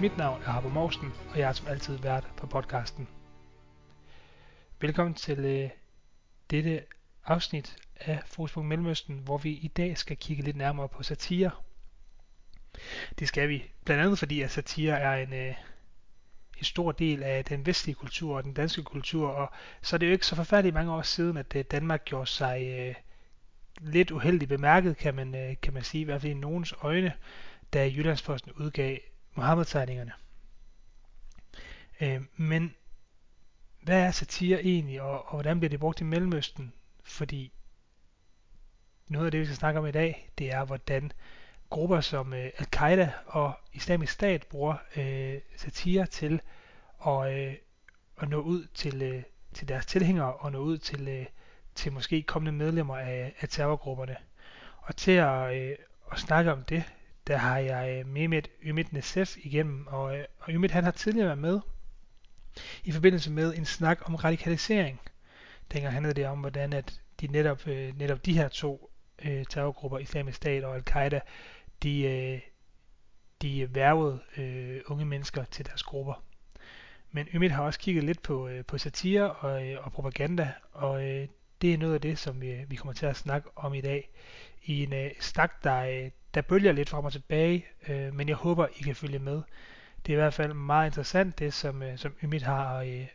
Mit navn er Harbo Morsen, og jeg er som altid vært på podcasten. Velkommen til øh, dette afsnit af Fokuspunkt Mellemøsten, hvor vi i dag skal kigge lidt nærmere på satire. Det skal vi, blandt andet fordi at satire er en, øh, en stor del af den vestlige kultur og den danske kultur, og så er det jo ikke så forfærdeligt mange år siden, at øh, Danmark gjorde sig øh, lidt uheldigt bemærket, kan man, øh, kan man sige, i hvert fald i nogens øjne, da Jyllandsposten udgav Mohammed-tegningerne. Øh, men hvad er satire egentlig, og, og hvordan bliver det brugt i Mellemøsten? Fordi noget af det, vi skal snakke om i dag, det er, hvordan grupper som øh, Al-Qaida og Islamisk Stat bruger øh, satire til at, øh, at nå ud til, øh, til deres tilhængere og nå ud til, øh, til måske kommende medlemmer af, af terrorgrupperne. Og til at, øh, at snakke om det, der har jeg øh, Mehmet Ümit Nesef igennem, og, øh, og Ümit han har tidligere været med i forbindelse med en snak om radikalisering. Dengang handlede det om, hvordan at de netop, øh, netop de her to øh, terrorgrupper, Islamisk Stat og Al-Qaida, de, øh, de værvede øh, unge mennesker til deres grupper. Men Ymit har også kigget lidt på, øh, på satire og, øh, og propaganda, og øh, det er noget af det, som vi, øh, vi kommer til at snakke om i dag. I en øh, snak, der, øh, der bølger lidt frem og tilbage, øh, men jeg håber, I kan følge med. Det er i hvert fald meget interessant, det som, øh, som Ymit har øh,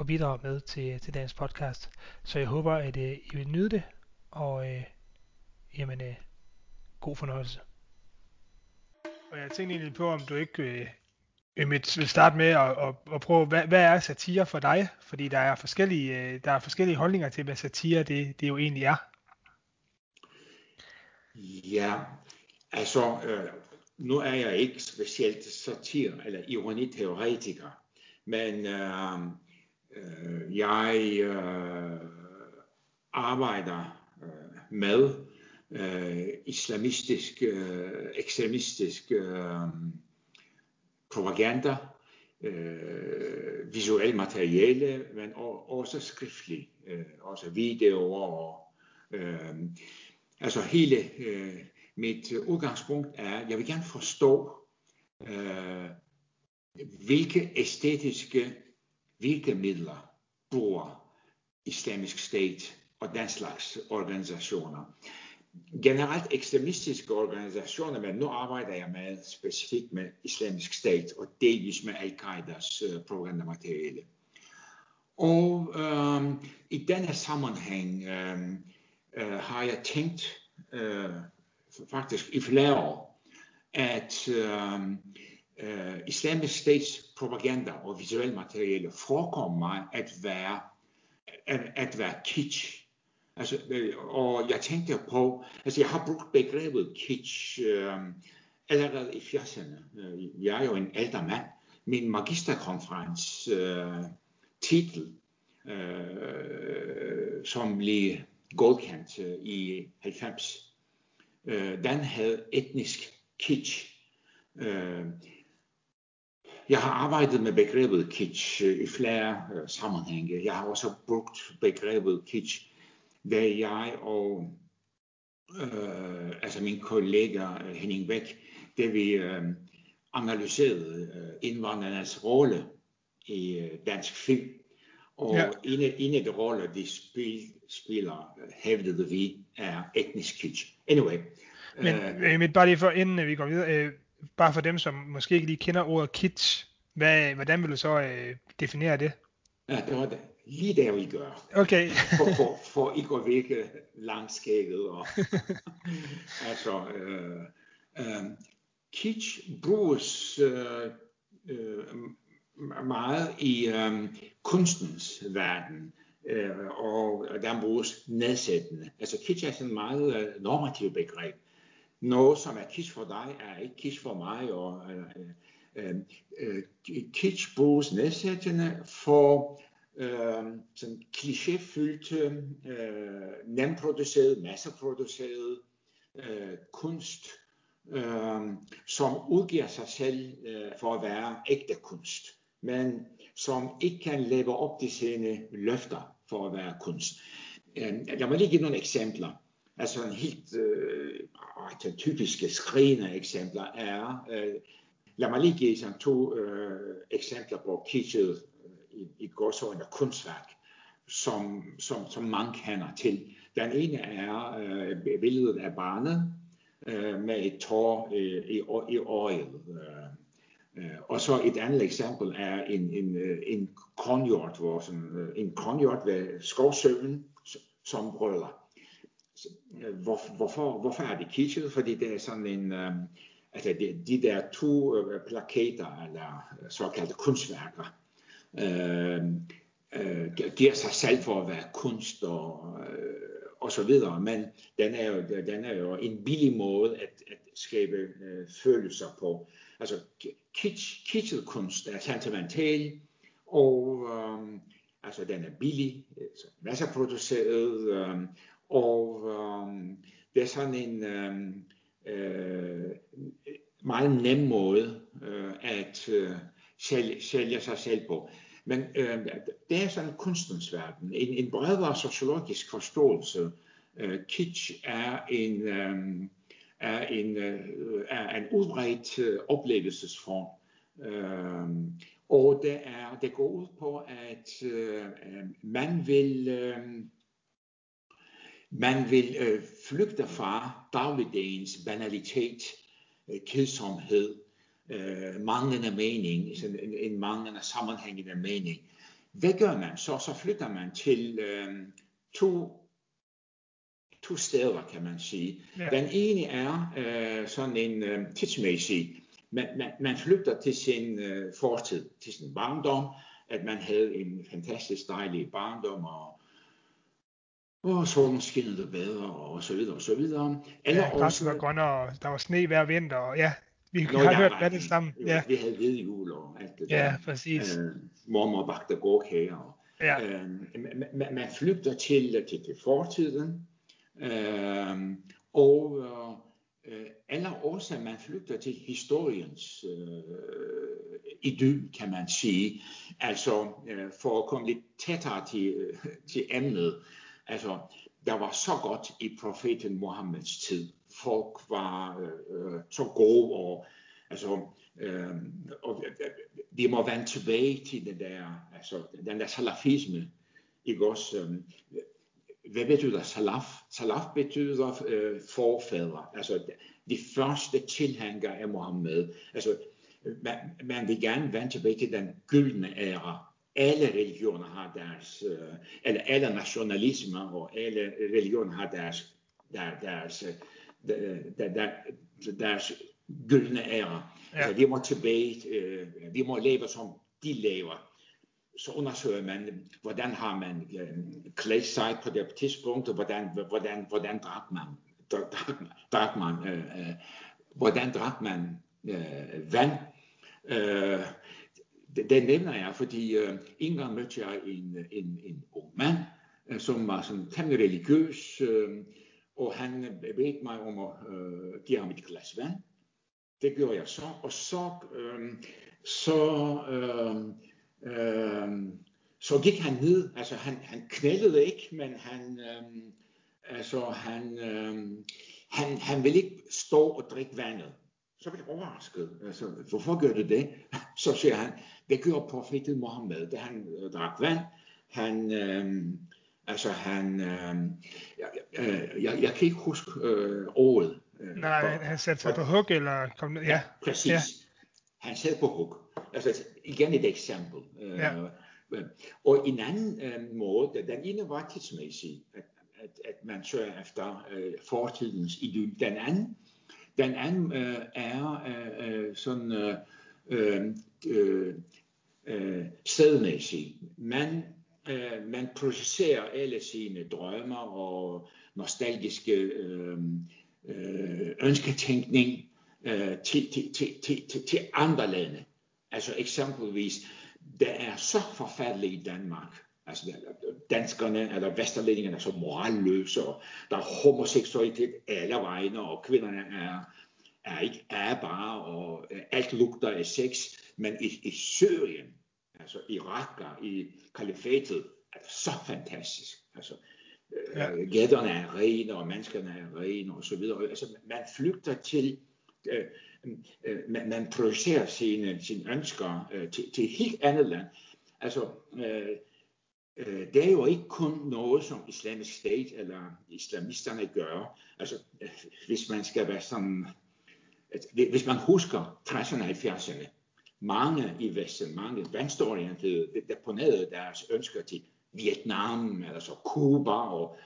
at bidrage med til, øh, til dagens podcast. Så jeg håber, at øh, I vil nyde det, og øh, jamen, øh, god fornøjelse. Og jeg tænkte egentlig på, om du ikke øh, Øhm, Ymit vil starte med at, at, at prøve, hvad, hvad er satire for dig? Fordi der er forskellige, øh, der er forskellige holdninger til, hvad satire det, det jo egentlig er. Ja, altså, øh, nu er jeg ikke specielt satir eller ironiteoretiker, men øh, øh, jeg øh, arbejder øh, med øh, islamistisk, øh, ekstremistisk øh, propaganda, øh, visuelt materiale, men også skriftlig, øh, også videoer. Og, Øh, altså hele øh, mit udgangspunkt er, jeg vil gerne forstå, øh, hvilke æstetiske virkemidler bruger islamisk stat og den slags organisationer generelt ekstremistiske organisationer, men nu arbejder jeg med specifikt med islamisk stat og delvis med al-Qaidas øh, uh, propagandamateriale. Og øh, i denne sammenhæng øh, øh, har jeg tænkt øh, faktisk i flere år, at øh, øh, islamisk stats propaganda og visuelle materiale forekommer mig at være, at, at være kitsch Altså, øh, og jeg tænkte på, altså jeg har brugt begrebet kitsch øh, allerede i 80'erne. Øh, jeg er jo en ældre mand. Min magisterkonferens øh, titel, øh, som blev godkendt øh, i 90, øh, den havde etnisk kitsch. Øh, jeg har arbejdet med begrebet kitsch øh, i flere øh, sammenhænge. Jeg har også brugt begrebet kitsch da jeg og øh, altså min kollega øh, Henning Bæk, da vi øh, analyserede øh, indvandrernes rolle i øh, dansk film, og ja. en, af, en af de roller, de spil, spiller, hævdede vi, er etnisk kitsch. Anyway. Men, øh, men bare lige for, inden vi går videre, øh, bare for dem, som måske ikke lige kender ordet kitsch, hvad, hvordan vil du så øh, definere det? Ja, det var det lige der vi gør. Okay. for, for, for ikke at vække langskægget. Og, altså, øh, øh, kitsch bruges øh, øh, meget i øh, kunstens verden, øh, og der bruges nedsættende. Altså kitsch er sådan et meget øh, normativt begreb. Noget, som er kitsch for dig, er ikke kitsch for mig, og øh, øh, øh, kitsch bruges nedsættende for øh, sådan klichéfyldte, øh, nemproduceret, masseproduceret øh, kunst, øh, som udgiver sig selv øh, for at være ægte kunst, men som ikke kan leve op til sine løfter for at være kunst. Øh, lad mig lige give nogle eksempler. Altså en helt øh, ah, typiske skrigende eksempler er, øh, lad mig lige give sådan to øh, eksempler på kitschede et, i, godsøjne gåsøjne kunstværk, som, som, som mange kender til. Den ene er øh, billedet af barnet øh, med et tår øh, i, i øjet. Øh, øh, og så et andet eksempel er en, en, øh, en kronhjort, hvor sådan, øh, en kronhjort ved skovsøen, som brøller. Hvor, hvorfor, hvorfor er det kitschet? Fordi det er sådan en, øh, altså de, de der to øh, plakater, eller såkaldte kunstværker, øh, øh, giver sig selv for at være kunst og, øh, og så videre, men den er jo, den er jo en billig måde at, at skabe øh, følelser på. Altså kitsch, kitschet kunst er sentimental, og øh, altså den er billig, altså masseproduceret, øh, og øh, det er sådan en øh, øh, meget nem måde øh, at øh, sælge, sælge sig selv på. Men øh, det er sådan kunstens verden. En, en bredere sociologisk forståelse. Øh, kitsch er en, øh, er en, øh, er en udbredt øh, oplevelsesform. Øh, og det, er, det går ud på, at øh, man vil... Øh, man vil øh, flygte fra dagligdagens banalitet, øh, kedsomhed, øh, manglende mening, sådan en, en manglende sammenhængende mening. Hvad gør man så? Så flytter man til øh, to, to steder, kan man sige. Ja. Den ene er øh, sådan en øh, tidsmæssig. Man, man, man flytter til sin øh, fortid, til sin barndom, at man havde en fantastisk dejlig barndom, og og solen skinnede bedre, og så videre, og så videre. Eller ja, græsset var grønnere, der var sne hver vinter, og ja, vi Nå, har hørt hvad det samme. Ja. Vi havde hvide jul og alt det der. Ja, præcis. Øh, mormor bagte gårdkager. Ja. Øh, man, man flygter til, til, til fortiden, øh, og øh, eller også man flygter til historiens øh, idyll, kan man sige. Altså øh, for at komme lidt tættere til, til emnet. Altså, der var så godt i profeten Mohammeds tid folk var øh, øh, så gode, og altså, øh, og øh, øh, vi må vende tilbage til den der, altså, den der salafisme, ikke også? Øh, hvad betyder salaf? Salaf betyder øh, forfædre, altså de første tilhængere af Mohammed. Altså, man, man vil gerne vende tilbage til den gyldne æra. Alle religioner har deres, øh, eller alle nationalismer og alle religioner har deres, der, deres deres gyldne ære. Ja. Altså, de må tilbage, øh, de må leve som de lever. Så undersøger man, hvordan har man øh, klædt sig på det tidspunkt, og hvordan, hvordan, hvordan drak man, drak, drak man øh, øh, hvordan drak man øh, vand. Øh, det, det nævner jeg, fordi øh, en gang mødte jeg en, en, en ung mand, øh, som var sådan temmelig religiøs, øh, og han bedte mig om at øh, give ham et glas vand. Det gjorde jeg så, og så, øh, så, øh, øh, så gik han ned, altså han, han knældede ikke, men han, øh, altså han, øh, han, han ville ikke stå og drikke vandet. Så blev jeg overrasket. Altså, hvorfor gør du det? Så siger han, det gjorde profeten Mohammed, da han øh, drak vand. Han, øh, Altså han, øh, jeg, jeg, jeg, kan ikke huske øh, året. Øh, Nej, for, han satte sig på hug eller kom ned? Ja, ja præcis. Ja. Han sad på hug. Altså igen et eksempel. Øh, ja. Øh, og en anden øh, måde, den ene var tidsmæssig, at, at, at man søger efter øh, fortidens idyll. Den anden, den anden øh, er øh, øh sådan øh, øh, øh, stedmæssig. Man øh, man projicerer alle sine drømmer og nostalgiske øh, øh, ønsketænkning øh, til, til, til, til, til, andre lande. Altså eksempelvis, der er så forfærdeligt i Danmark. Altså danskerne eller vesterlændingerne er så moralløse, og der er homoseksualitet alle vegne, og kvinderne er, er ikke er bare, og øh, alt lugter af sex. Men i, i Syrien, altså i Raqqa, i kalifatet, er så fantastisk. Altså, ja. gaderne er rene, og menneskerne er rene, og så videre. Altså, man flygter til, øh, øh, man, man projicerer sine, sine ønsker øh, til, til et helt andet land. Altså, øh, øh, det er jo ikke kun noget, som Islamisk State eller islamisterne gør. Altså, øh, hvis man skal være sådan, hvis man husker 60'erne og 70'erne, mange i Vesten, mange venstreorienterede, deponerede deres ønsker til Vietnam, altså Cuba, og,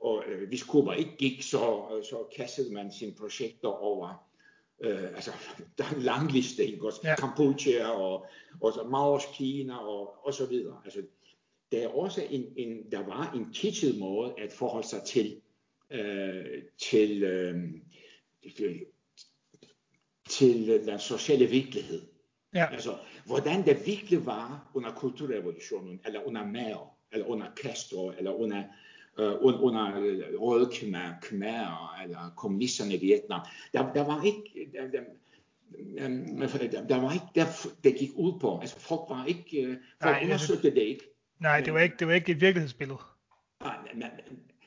og øh, hvis Cuba ikke gik, så, så kastede man sine projekter over øh, altså, der er en lang liste, ikke også? Ja. Kampuchea og, og så Maos Kina og, og så videre. Altså, der er også en, en, der var en kitschet måde at forholde sig til, øh, til, øh, til den sociale virkelighed. Ja. Altså, hvordan det virkelig var under kulturrevolutionen, eller under Mao, eller under Castro, eller under, uh, under Røde Khmer, Khmer, eller kommunisterne i Vietnam. Der, der var ikke... Der, der, der, der var ikke der, det gik ud på. Altså folk var ikke, uh, folk nej, undersøgte det ikke. Nej, det var ikke, det var ikke et virkelighedsbillede. Nej, man,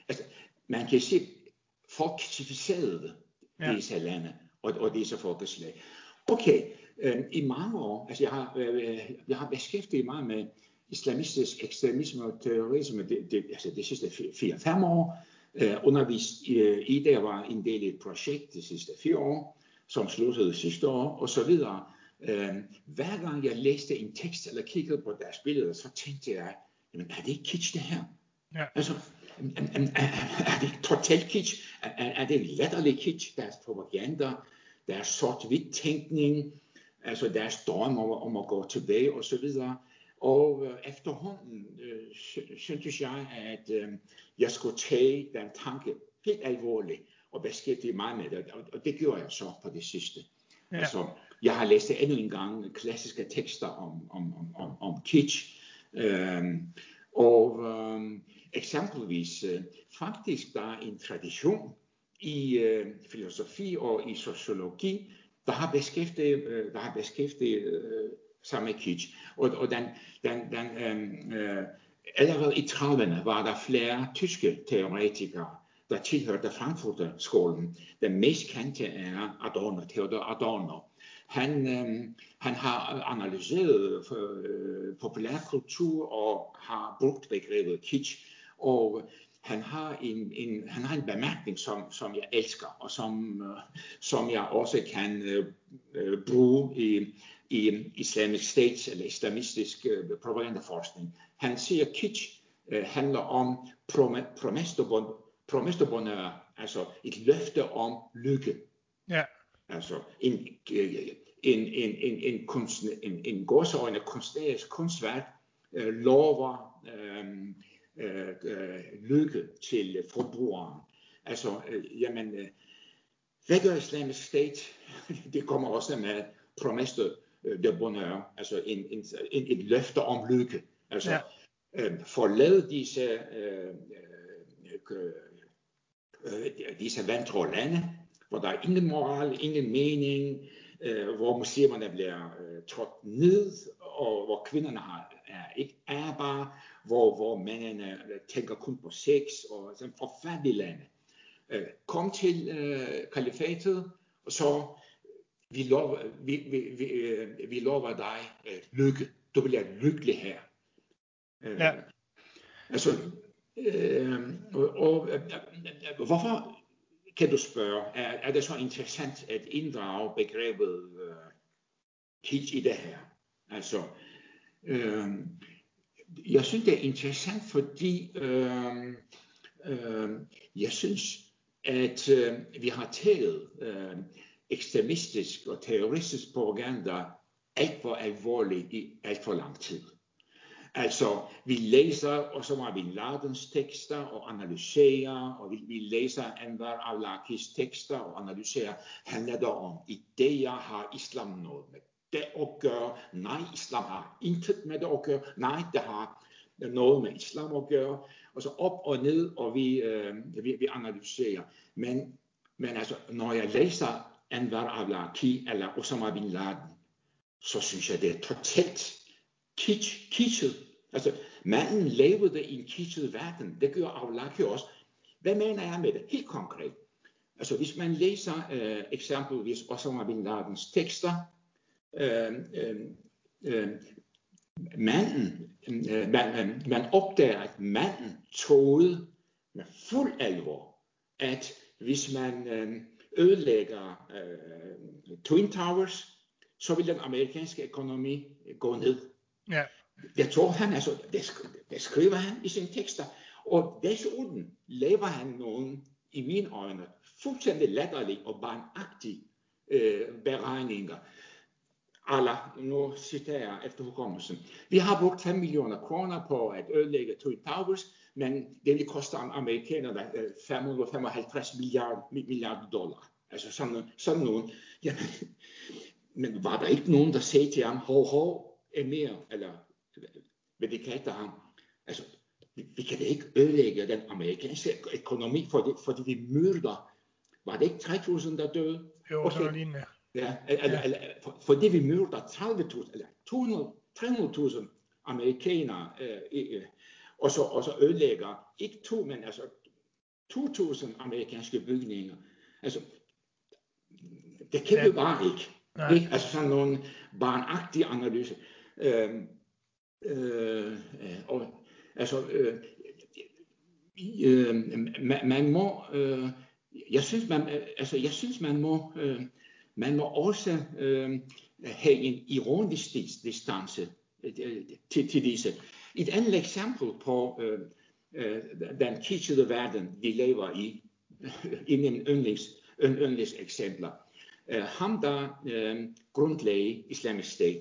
altså, man kan se, folk kritiserede ja. disse lande og, og disse folkeslag. Okay, øh, i mange år, altså jeg har, øh, jeg har beskæftiget mig med islamistisk ekstremisme og terrorisme det, det, altså de sidste 4-5 år, øh, undervist øh, i det, var en del af et projekt de sidste 4 år, som sluttede sidste år, og så videre. Øh, hver gang jeg læste en tekst eller kiggede på deres billeder, så tænkte jeg, jamen er det ikke kitsch det her? Ja. Altså, er, er, er det totalt kitsch? Er, er det latterlig kitsch, deres propaganda, deres sort-hvidt tænkning, altså deres drøm om, om at gå tilbage og så videre. Og øh, efterhånden øh, syntes jeg, at øh, jeg skulle tage den tanke helt alvorligt og beskæftige mig med det, og det gjorde jeg så på det sidste. Ja. Altså, jeg har læst endnu en gang klassiske tekster om, om, om, om, om kitsch, øhm, og øhm, eksempelvis, øh, faktisk der er en tradition i øh, filosofi og i sociologi, der har beskæftiget, øh, der har beskæftiget sig øh, med kitsch. Og, og den, den, den, øhm, øh, allerede i 30'erne var der flere tyske teoretikere, der tilhørte Frankfurter-skolen. Den mest kendte er Adorno, Theodor Adorno. Han, øh, han har analyseret øh, populærkultur og har brugt begrebet kitsch. Og han har en, en, han har en bemærkning, som, som jeg elsker, og som, uh, som jeg også kan uh, bruge i, i islamisk state eller islamistisk uh, propagandaforskning. Han siger, at kitsch uh, handler om promestobonør, altså et løfte om lykke. Ja. Altså en, en, en, en, en, kunst, en, en gåsøjne kunstnerisk kunstværk uh, lover um, øh, øh, lykke til forbrugeren. Altså, øh, jamen, øh, hvad gør islamisk stat? det kommer også med promesse de bonheur, altså en, en, en, et løfte om lykke. Altså, ja. øh, forlad disse, øh, øh, øh, disse vantro lande, hvor der er ingen moral, ingen mening, øh, hvor muslimerne bliver øh, trådt ned, og hvor kvinderne har, er ikke ærbare, hvor, hvor mændene øh, tænker kun på sex, og sådan forfærdelige lande. Øh, kom til øh, kalifatet, og så vi lover, vi, vi, vi, øh, vi lover dig øh, lykke. Du bliver lykkelig her. Øh, ja. Altså, øh, og, og øh, øh, hvorfor kan du spørge, er, er det så interessant at inddrage begrebet øh, kitsch i det her? Altså, øh, jeg synes, det er interessant, fordi øh, øh, jeg synes, at øh, vi har taget øh, ekstremistisk og terroristisk propaganda alt for alvorligt i alt for lang tid. Altså, vi læser og så har vi Ladens tekster og analyserer, og vi, vi læser Anwar al tekster og analyserer. Handler det om idéer, har islam noget med det at gøre? Nej, islam har intet med det at gøre. Nej, det har noget med islam at gøre. Og så op og ned, og vi, øh, vi, vi analyserer. Men, men altså, når jeg læser Anwar al eller Osama bin Laden, så synes jeg, det er totalt kitsch, kitschet. Altså, manden levede i en kitschet verden. Det gør Awlaki også. hvad mener jeg med det? Helt konkret. Altså hvis man læser øh, eksempelvis Osama Bin Ladens tekster, øh, øh, øh, manden, øh, man, man opdager, at manden troede med fuld alvor, at hvis man øh, ødelægger øh, Twin Towers, så vil den amerikanske økonomi gå ned. Ja. Det tror han, altså, det, det skriver han i sine tekster. Og desuden laver han nogle, i mine øjne, fuldstændig latterlige og barnagtige øh, beregninger. Aller, nu citerer jeg efter hukommelsen. Vi har brugt 5 millioner kroner på at ødelægge Twin Towers, men det vil koste amerikanerne 555 milliarder, milliarder dollar. Altså sådan, sådan nogen. Jamen, men var der ikke nogen, der sagde til ham, hov, hov, er mere, eller hvad det kalder ham. Altså, vi, vi kan da ikke ødelægge den amerikanske økonomi, fordi, fordi vi myrder. Var det ikke 3.000, der døde? Jo, okay. sådan lignende. Ja, eller, ja. eller, for, fordi vi myrder 30.000, eller 200, 300.000 amerikanere, øh, øh, og, så, og så ødelægger ikke to, men altså 2.000 amerikanske bygninger. Altså, det kan ja. vi bare ikke. Nej. ikke. Altså sådan nogle barnagtige analyser. Øh, øh, og, altså, øh, øh, man, man må, øh, jeg synes man, altså jeg synes man må, øh, man må også øh, have en ironisk distance øh, til, til disse. Et andet eksempel på øh, øh, den kitschede verden, vi lever i, en yndlings, yndlings eksempler. Uh, ham, der uh, grundlagde Islamic State,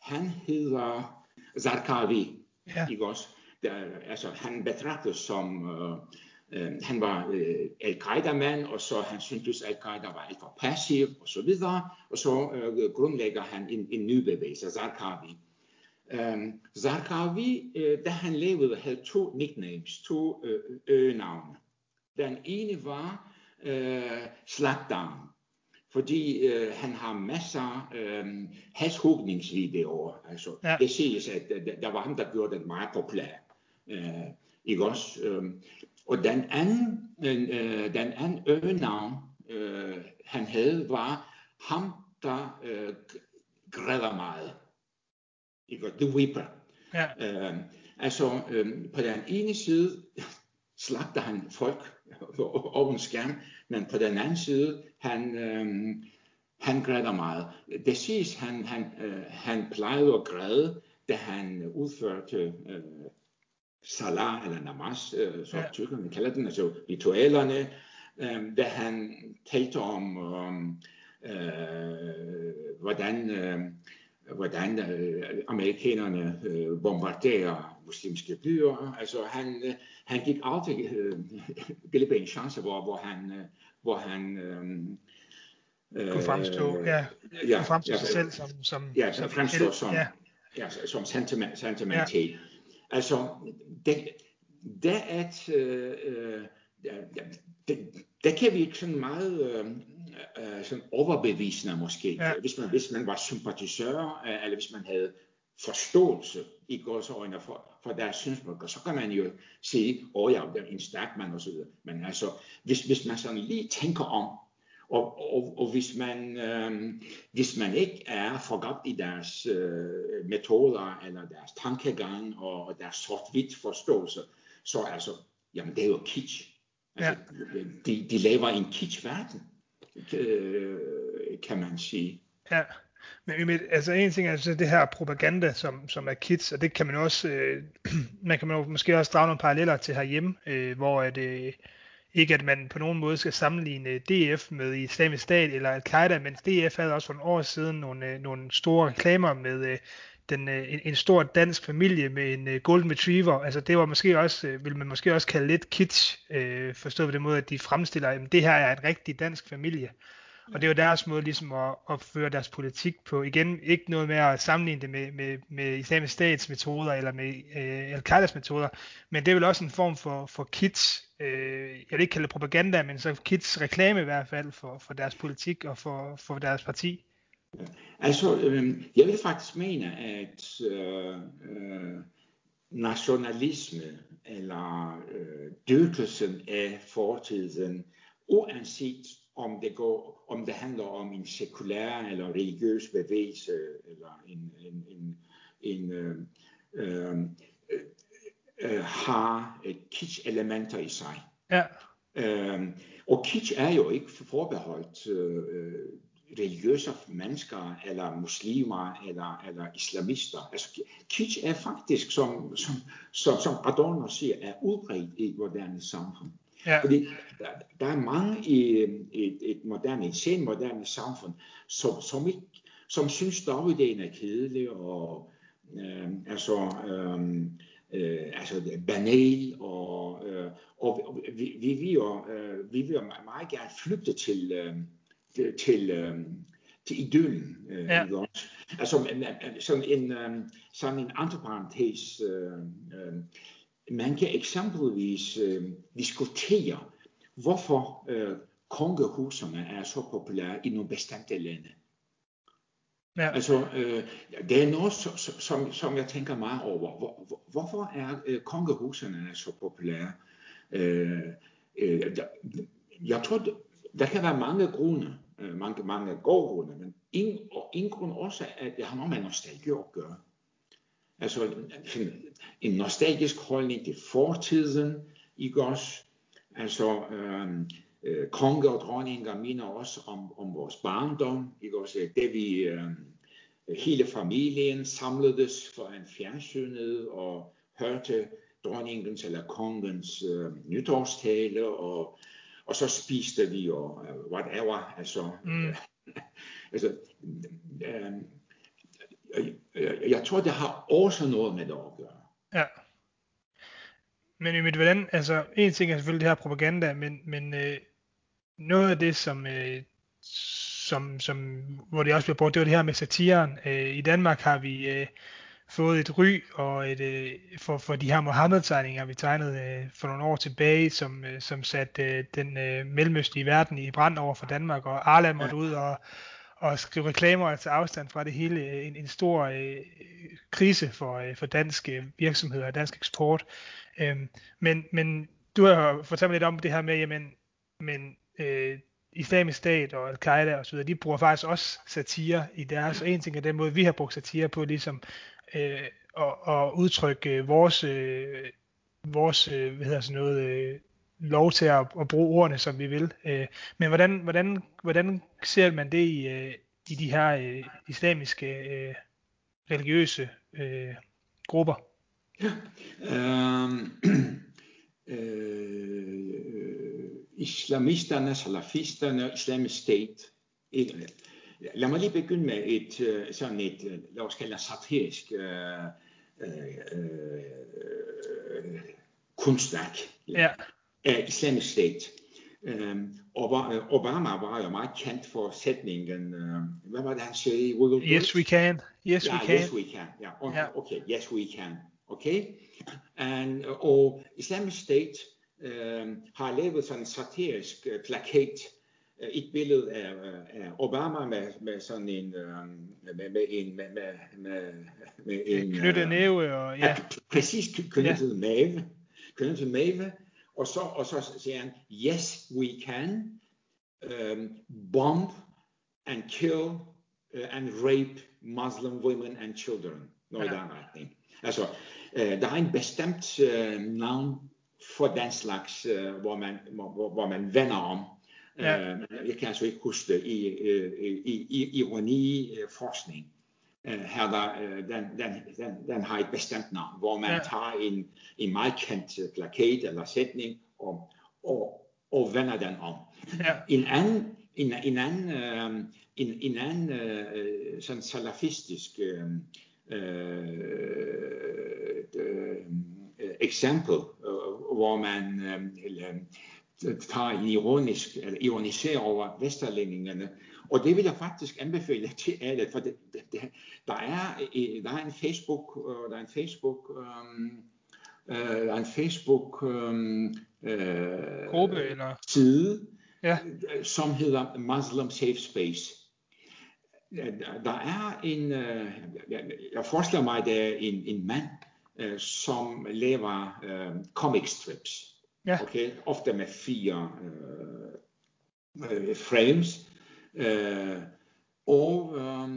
han hedder Zarqawi, ja. ikke også? Der, altså, han betragtes som, uh, uh, han var uh, al-Qaida-mand, og så han syntes, at al-Qaida var alt for passiv, og så videre, og så uh, grundlægger han en, en ny bevægelse, Zarqawi. Um, Zarqawi, uh, da han levede, havde to nicknames, to uh, øgenavne. Den ene var uh, Slagdaren, fordi øh, han har masser af øh, hashugningsvideoer. Altså, ja. Det siges, at der, der var ham, der gjorde den meget populær. Øh, ikke også? Øh, og den anden, øh, den anden øgenavn, øh, han havde, var ham, der øh, græder meget. Ikke? The Weeper. Ja. Øh, altså, øh, på den ene side slagter han folk over en skærm, men på den anden side, han, øh, han græder meget. Det siges, han, han, øh, han plejede at græde, da han udførte øh, salah eller namaz, øh, som ja. tyrkerne kalder den, altså ritualerne, øh, da han talte om, øh, hvordan, øh, hvordan øh, amerikanerne øh, bombarderer muslimske byer. Altså han, øh, han gik aldrig øh, glip af en chance, hvor, hvor han, øh, hvor han øh, kunne fremstå, ja, ja, kunne fremstå ja, sig selv som, som, ja, som, fremstå som, ja. Ja, som sentiment, sentimental. Ja. Altså, det, det at, øh, øh, det, det kan vi ikke sådan meget øh, øh, sådan overbevisende måske, ja. hvis, man, hvis man var sympatisør, øh, eller hvis man havde forståelse i gåsøjne for, for deres synspunkter, så kan man jo sige, åh oh ja, det er en stærk mand osv. Men altså, hvis, hvis man sådan lige tænker om, og, og, og hvis, man, øh, hvis man ikke er forgabt i deres øh, metoder, eller deres tankegang, og, og deres sort-hvidt forståelse, så altså, jamen det er jo kitsch. Altså, ja. de, de lever i en kitsch-verden, øh, kan man sige. Ja. Men altså en ting er altså det her propaganda, som, som er kids, og det kan man også, øh, man kan man måske også drage nogle paralleller til herhjemme, øh, hvor at, øh, ikke at man på nogen måde skal sammenligne DF med islamisk stat eller Al-Qaida, men DF havde også for nogle år siden nogle, øh, nogle store reklamer med øh, den, øh, en, en stor dansk familie med en golden retriever. Altså det var måske også, vil man måske også kalde lidt kitsch, øh, forstået på den måde, at de fremstiller, at det her er en rigtig dansk familie. Og det er jo deres måde ligesom at, at føre deres politik på. Igen, ikke noget med at sammenligne det med, med, med islamisk stats metoder eller med øh, al-Qaidas metoder, men det er vel også en form for, for kits, øh, jeg vil ikke kalde det propaganda, men så kits reklame i hvert fald for, for deres politik og for, for deres parti. Altså, øh, jeg vil faktisk mene, at øh, øh, nationalisme eller øh, dyrkelsen af fortiden, uanset om det, går, om det handler om en sekulær eller religiøs bevægelse, eller en, en, en, en øh, øh, øh, har kitsch-elementer i sig. Ja. Øh, og kitsch er jo ikke forbeholdt øh, religiøse mennesker, eller muslimer, eller, eller islamister. Altså, kitsch er faktisk, som, som, som, som Adorno siger, er udbredt i et moderne samfund. Ja. Fordi der, der er mange i et, et moderne, et senmoderne samfund, som, som, ikke, som synes dagligdagen er kedelig, og øh, altså, øh, øh, altså banal, og, øh, og vi, vi, vil jo, øh, vi vil jo meget gerne flygte til, øh, til, øh, til idyllen. Øh, ja. Altså sådan en, øh, sådan en antiparentes, øh, øh, man kan eksempelvis øh, diskutere, hvorfor øh, kongehusene er så populære i nogle bestemte lande. Ja. Altså, øh, det er noget, som, som jeg tænker meget over. Hvor, hvor, hvorfor er øh, kongehusene så populære? Øh, øh, jeg tror, der kan være mange grunde, øh, mange, mange gode grunde, men en, en grund også er, at det har noget med nostalgi at gøre. Altså en nostalgisk holdning til fortiden, ikke også? Altså øhm, øh, konge og dronninger minder også om, om vores barndom, ikke også? Det vi øh, hele familien samledes for en fjernsynet og hørte dronningens eller kongens øh, nytårstale, og, og så spiste vi og uh, whatever, altså, mm. altså øh, jeg, jeg tror, det har også noget med det at gøre. Ja. Men i mit hvordan, altså en ting er selvfølgelig det her propaganda, men, men øh, noget af det, som, øh, som, som, hvor det også bliver brugt, det var det her med satiren. Øh, I Danmark har vi øh, fået et ry og et, øh, for, for de her Mohammed-tegninger, vi tegnede øh, for nogle år tilbage, som, øh, som satte øh, den øh, mellemøstlige verden i brand over for Danmark, og Arla måtte ud og og skrive reklamer og tage afstand fra det hele. Øh, en, en stor øh, krise for, øh, for danske øh, virksomheder og dansk eksport. Øhm, men, men du har fortalt mig lidt om det her med, jamen, men øh, islamisk stat og al-Qaida og så videre, de bruger faktisk også satire i deres, og en ting er den måde, vi har brugt satire på, ligesom øh, at, at udtrykke øh, vores, øh, vores øh, hvad hedder sådan noget, øh, lov til at, at bruge ordene, som vi vil. Øh, men hvordan, hvordan, hvordan ser man det i, øh, i de her øh, islamiske øh, religiøse øh, grupper? Ja. Um, øh, islamisterne, salafisterne, islamisk state. Lad mig lige begynde med et øh, sådan et, lad os kalde det satirisk øh, øh, øh, kunstværk. Ja af Islamisk State. Um, Obama var jo meget kendt for sætningen, uh, hvad var det han sagde? Yes we can. Yes yeah, we can. Yes we can. Ja, okay, yeah. okay. Yes we can. Okay. And, og Islamic State uh, har lavet sådan en satirisk uh, plakat, uh, et billede af, af Obama med, med sådan en, med, med en, med, med, med, med en... Knyttet næve og ja. Præcis knyttet ja. mave. Knyttet mave og så, og så siger han, yes, we can um, bomb and kill uh, and rape Muslim women and children. Noget ja. i den retning. Altså, uh, der er en bestemt uh, navn for den slags, uh, hvor, man, hvor, hvor man vender om. Ja. Uh, jeg kan altså ikke huske det i, i, i, i ironi. Uh, her der, uh, den, den, den, den har et bestemt navn, hvor man ja. tager en, en meget kendt uh, plakat eller sætning og, og, og vender den om. Ja. En anden, en, en anden, uh, en, en anden uh, sådan salafistisk uh, uh, eksempel, uh, hvor man uh, tager en ironisk, eller ironiserer over vesterlændingerne, og det vil jeg faktisk anbefale til alle, for det, det, det, der, er, der er en Facebook, uh, der er en Facebook um, uh, der er en Facebook um, uh, gruppe eller side, ja. som hedder Muslim Safe Space. Der er en, jeg forestiller mig, der er en, en mand, som laver uh, comic strips. Ja. Okay, ofte med fire øh, øh, frames. Øh, og øh,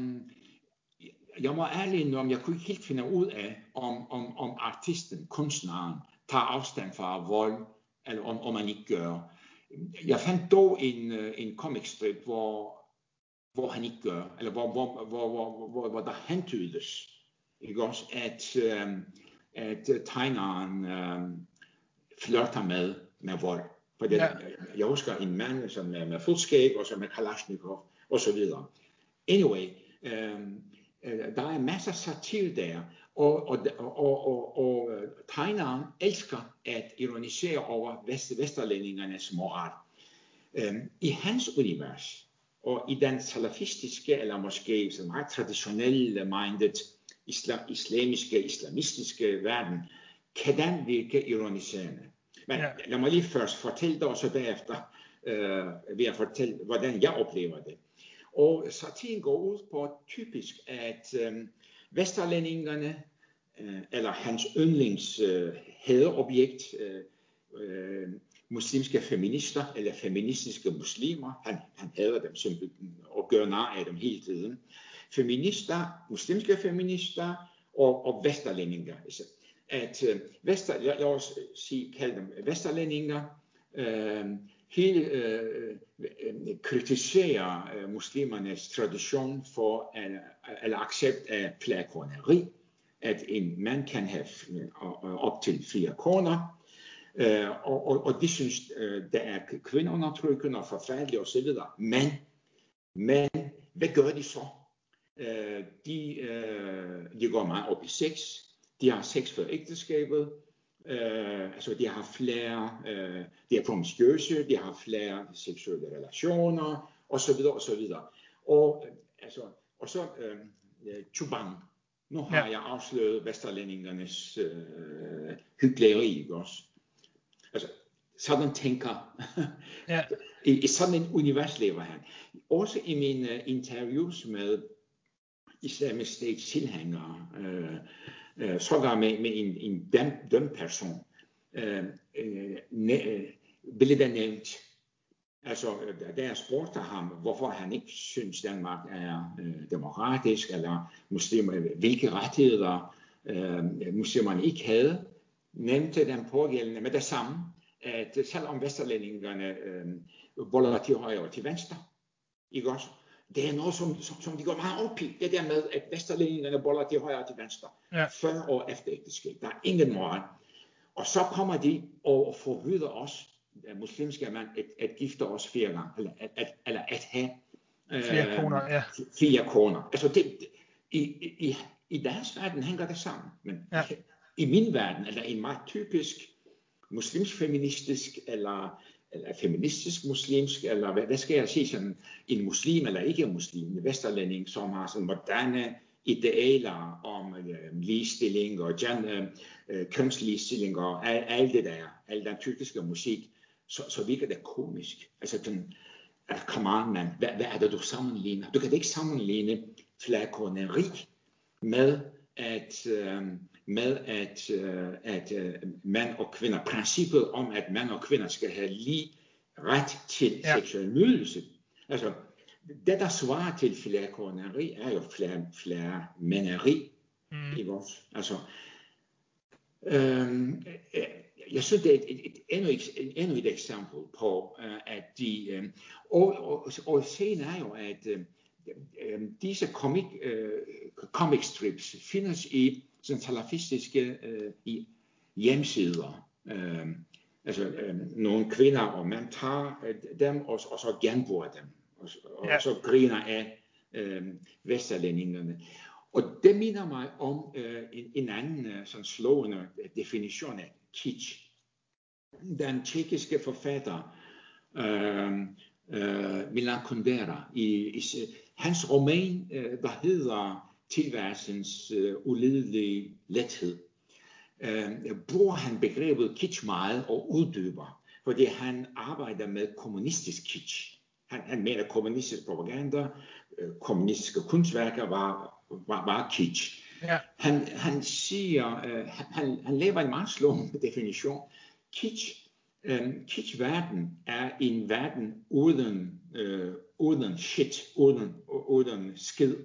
jeg må ærligt indrømme, jeg kunne ikke helt finde ud af, om, om, om artisten, kunstneren, tager afstand fra vold, eller om, om man ikke gør. Jeg fandt dog en, øh, en comic strip, hvor, hvor han ikke gør, eller hvor, hvor, hvor, hvor, hvor, hvor der hentydes, ikke også, at, øh, at tegneren øh, flørter med, med vold. For ja. jeg husker en mand, som er med fuldskæg, og som er Kalashnikov, og så videre. Anyway, øh, øh, der er masser af satir der, og, og, og, og, og tegneren elsker at ironisere over vest, vesterlændingernes moral. Øh, I hans univers, og i den salafistiske, eller måske så meget traditionelle minded, islam, islamiske, islamistiske verden, kan den virke ironiserende. Men ja. lad mig lige først fortælle dig, og så bagefter øh, vil jeg fortælle, hvordan jeg oplever det. Og satiren går ud på typisk, at øh, vesterlændingerne, øh, eller hans yndlings øh, hadeobjekt, øh, øh, muslimske feminister, eller feministiske muslimer, han, han hader dem simpelthen, og gør nar af dem hele tiden, feminister, muslimske feminister, og, og vesterlændinger. At øh, vester, jeg, jeg også øh, sige, kalde dem øh, vesterlændinger, øh, hele øh, øh, øh, kritiserer øh, muslimernes tradition for at, eller accept af flerkoneri, at en mand kan have op til fire koner, øh, og, og, og de synes, øh, der er kvindeundertrykkende og forfærdelige osv. Men, men hvad gør de så? Øh, de, øh, de går meget op i sex, de har sex før ægteskabet, øh, altså de har flere, øh, de er promiskuøse, de har flere seksuelle relationer, og så videre, og så videre. Og, øh, altså, og så øh, Chuban, nu har ja. jeg afsløret vesterlændingernes øh, hyggeleri, ikke også? Altså, sådan tænker. ja. I, I sådan en univers lever han. Også i mine uh, interviews med islamisk state tilhængere, øh, øh, sågar med, med en, en døm, dømt person, øh, øh, øh, blev det nævnt. Altså, da jeg spurgte ham, hvorfor han ikke synes, Danmark er øh, demokratisk, eller muslimer, hvilke rettigheder øh, muslimerne ikke havde, nævnte den pågældende med det samme, at selvom vesterlændingerne øh, boller til højre og til venstre, ikke også? Det er noget, som, som, som de går meget op i. Det der med, at vesterlændingerne boller til højre og til venstre. Ja. Før og efter ægteskab. Der er ingen moral. Og så kommer de og forbyder os, muslimske mand, at, at gifte os fire gange. Eller at, at, eller at have øh, fire koner. Ja. Fire koner. Altså det, i, i, i deres verden hænger det sammen. Men ja. i min verden, eller en meget typisk muslimsk feministisk eller eller feministisk muslimsk, eller hvad, hvad skal jeg sige, sådan en muslim eller ikke en muslim, en vesterlænding, som har sådan moderne idealer om øh, ligestilling og gen, øh, øh kønsligestilling og alt, al det der, al den tyrkiske musik, så, så virker det komisk. Altså den, uh, come on man, hvad, hvad er det du sammenligner? Du kan ikke sammenligne flakoneri med at, øh, med at, øh, at øh, mand og kvinder, princippet om, at mand og kvinder skal have lige ret til ja. seksuel nydelse. Altså, det der svarer til flerkoneri, er jo flere, flere mænderi. Mm. Ikke også? Altså, øhm, jeg synes, det er et, et, et, endnu, et, endnu et eksempel på, uh, at de... Øh, og, og, og scenen er jo, at øh, øh, disse comic, øh, comic strips findes i sådan salafistiske øh, i hjemmesider. Øh, altså øh, nogle kvinder og mænd tager øh, dem og, og så genbruger dem. Og, og ja. så griner af øh, vesterlændingerne. Og det minder mig om øh, en, en anden øh, sådan slående definition af kitsch. Den tjekkiske forfatter øh, øh, Milan Kundera i, i hans roman, øh, der hedder tilværelsens øh, ulidelige lethed, øh, bruger han begrebet kitsch meget og uddyber, fordi han arbejder med kommunistisk kitsch. Han, han mener, at kommunistisk propaganda, øh, kommunistiske kunstværker var, var, var kitsch. Ja. Han, han siger, øh, han, han laver en meget slående definition. Kitsch øh, kitsch-verden er en verden uden, øh, uden shit, uden, uden skid.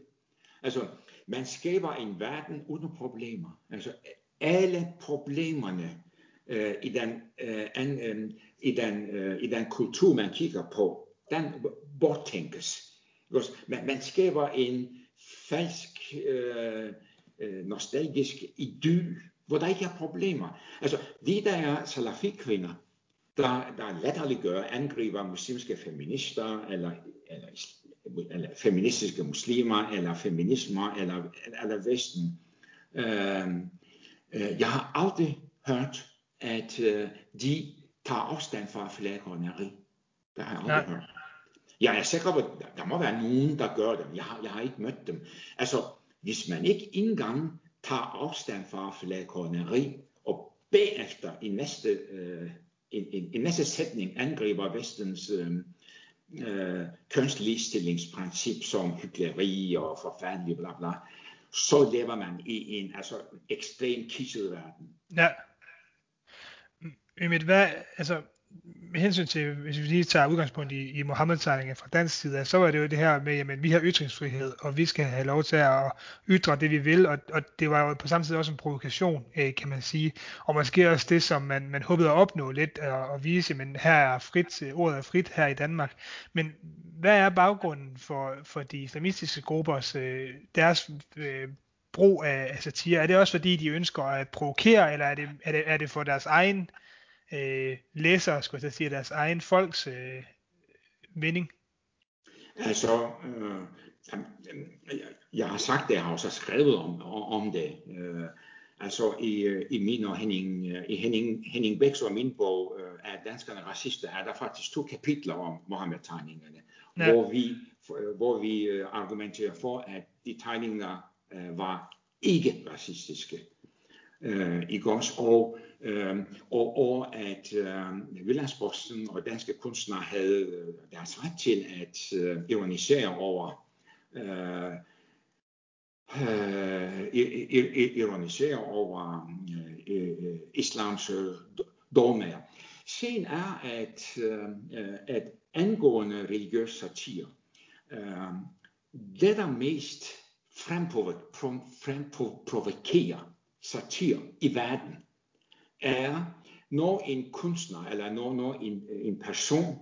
Altså, man skaber en verden uden problemer. Altså, alle problemerne øh, i, den, øh, an, øh, i, den, øh, i den kultur, man kigger på, den borttænkes. Man, man skaber en falsk, øh, øh, nostalgisk idyl, hvor der ikke er problemer. Altså, de der er salafi-kvinder, der, der latterliggør, angriber muslimske feminister, eller, eller, eller feministiske muslimer, eller feminismer, eller, eller Vesten. Øh, øh, jeg har aldrig hørt, at øh, de tager afstand fra flagkårneri. Det har jeg aldrig ja. hørt. Jeg er sikker på, at der må være nogen, der gør det. Jeg har, jeg har ikke mødt dem. Altså, hvis man ikke engang tager afstand fra flagkårneri, og bagefter i næste, øh, en, en, en næste sætning angriber vestens øh, øh, kønsligstillingsprincip som hyggeleri og forfærdelig bla bla, så lever man i en altså, ekstrem kisset verden. Ja. Ymit, hvad, altså, med hensyn til, hvis vi lige tager udgangspunkt i, i Mohammed-tegningen fra dansk side, så var det jo det her med, at vi har ytringsfrihed, og vi skal have lov til at ytre det, vi vil, og, og det var jo på samme tid også en provokation, øh, kan man sige, og måske også det, som man, man håbede at opnå lidt, og, og vise, men her er frit, øh, ordet er frit her i Danmark, men hvad er baggrunden for, for de islamistiske gruppers, øh, deres øh, brug af, satire? Er det også fordi, de ønsker at provokere, eller er det, er det, er det for deres egen øh, læsere, skulle jeg sige, deres egen folks øh, mening? Altså, øh, jeg har sagt det, jeg har også skrevet om, om det. Øh, altså i, øh, i min og Henning, øh, i Henning, Henning Bæks og min bog øh, er danskerne racister, er der faktisk to kapitler om Mohammed-tegningerne, ja. hvor vi, hvor vi argumenterer for, at de tegninger øh, var ikke racistiske øh, i også? og, øh, og, og at øh, Villandsposten og danske kunstnere havde øh, deres ret til at øh, ironisere over øh, øh, ironisere over øh, øh, islams øh, dogmaer. Sen er, at, øh, øh, at angående religiøs satire, øh, det der mest fremprovokere satir i verden, er, når en kunstner eller når, når en, en person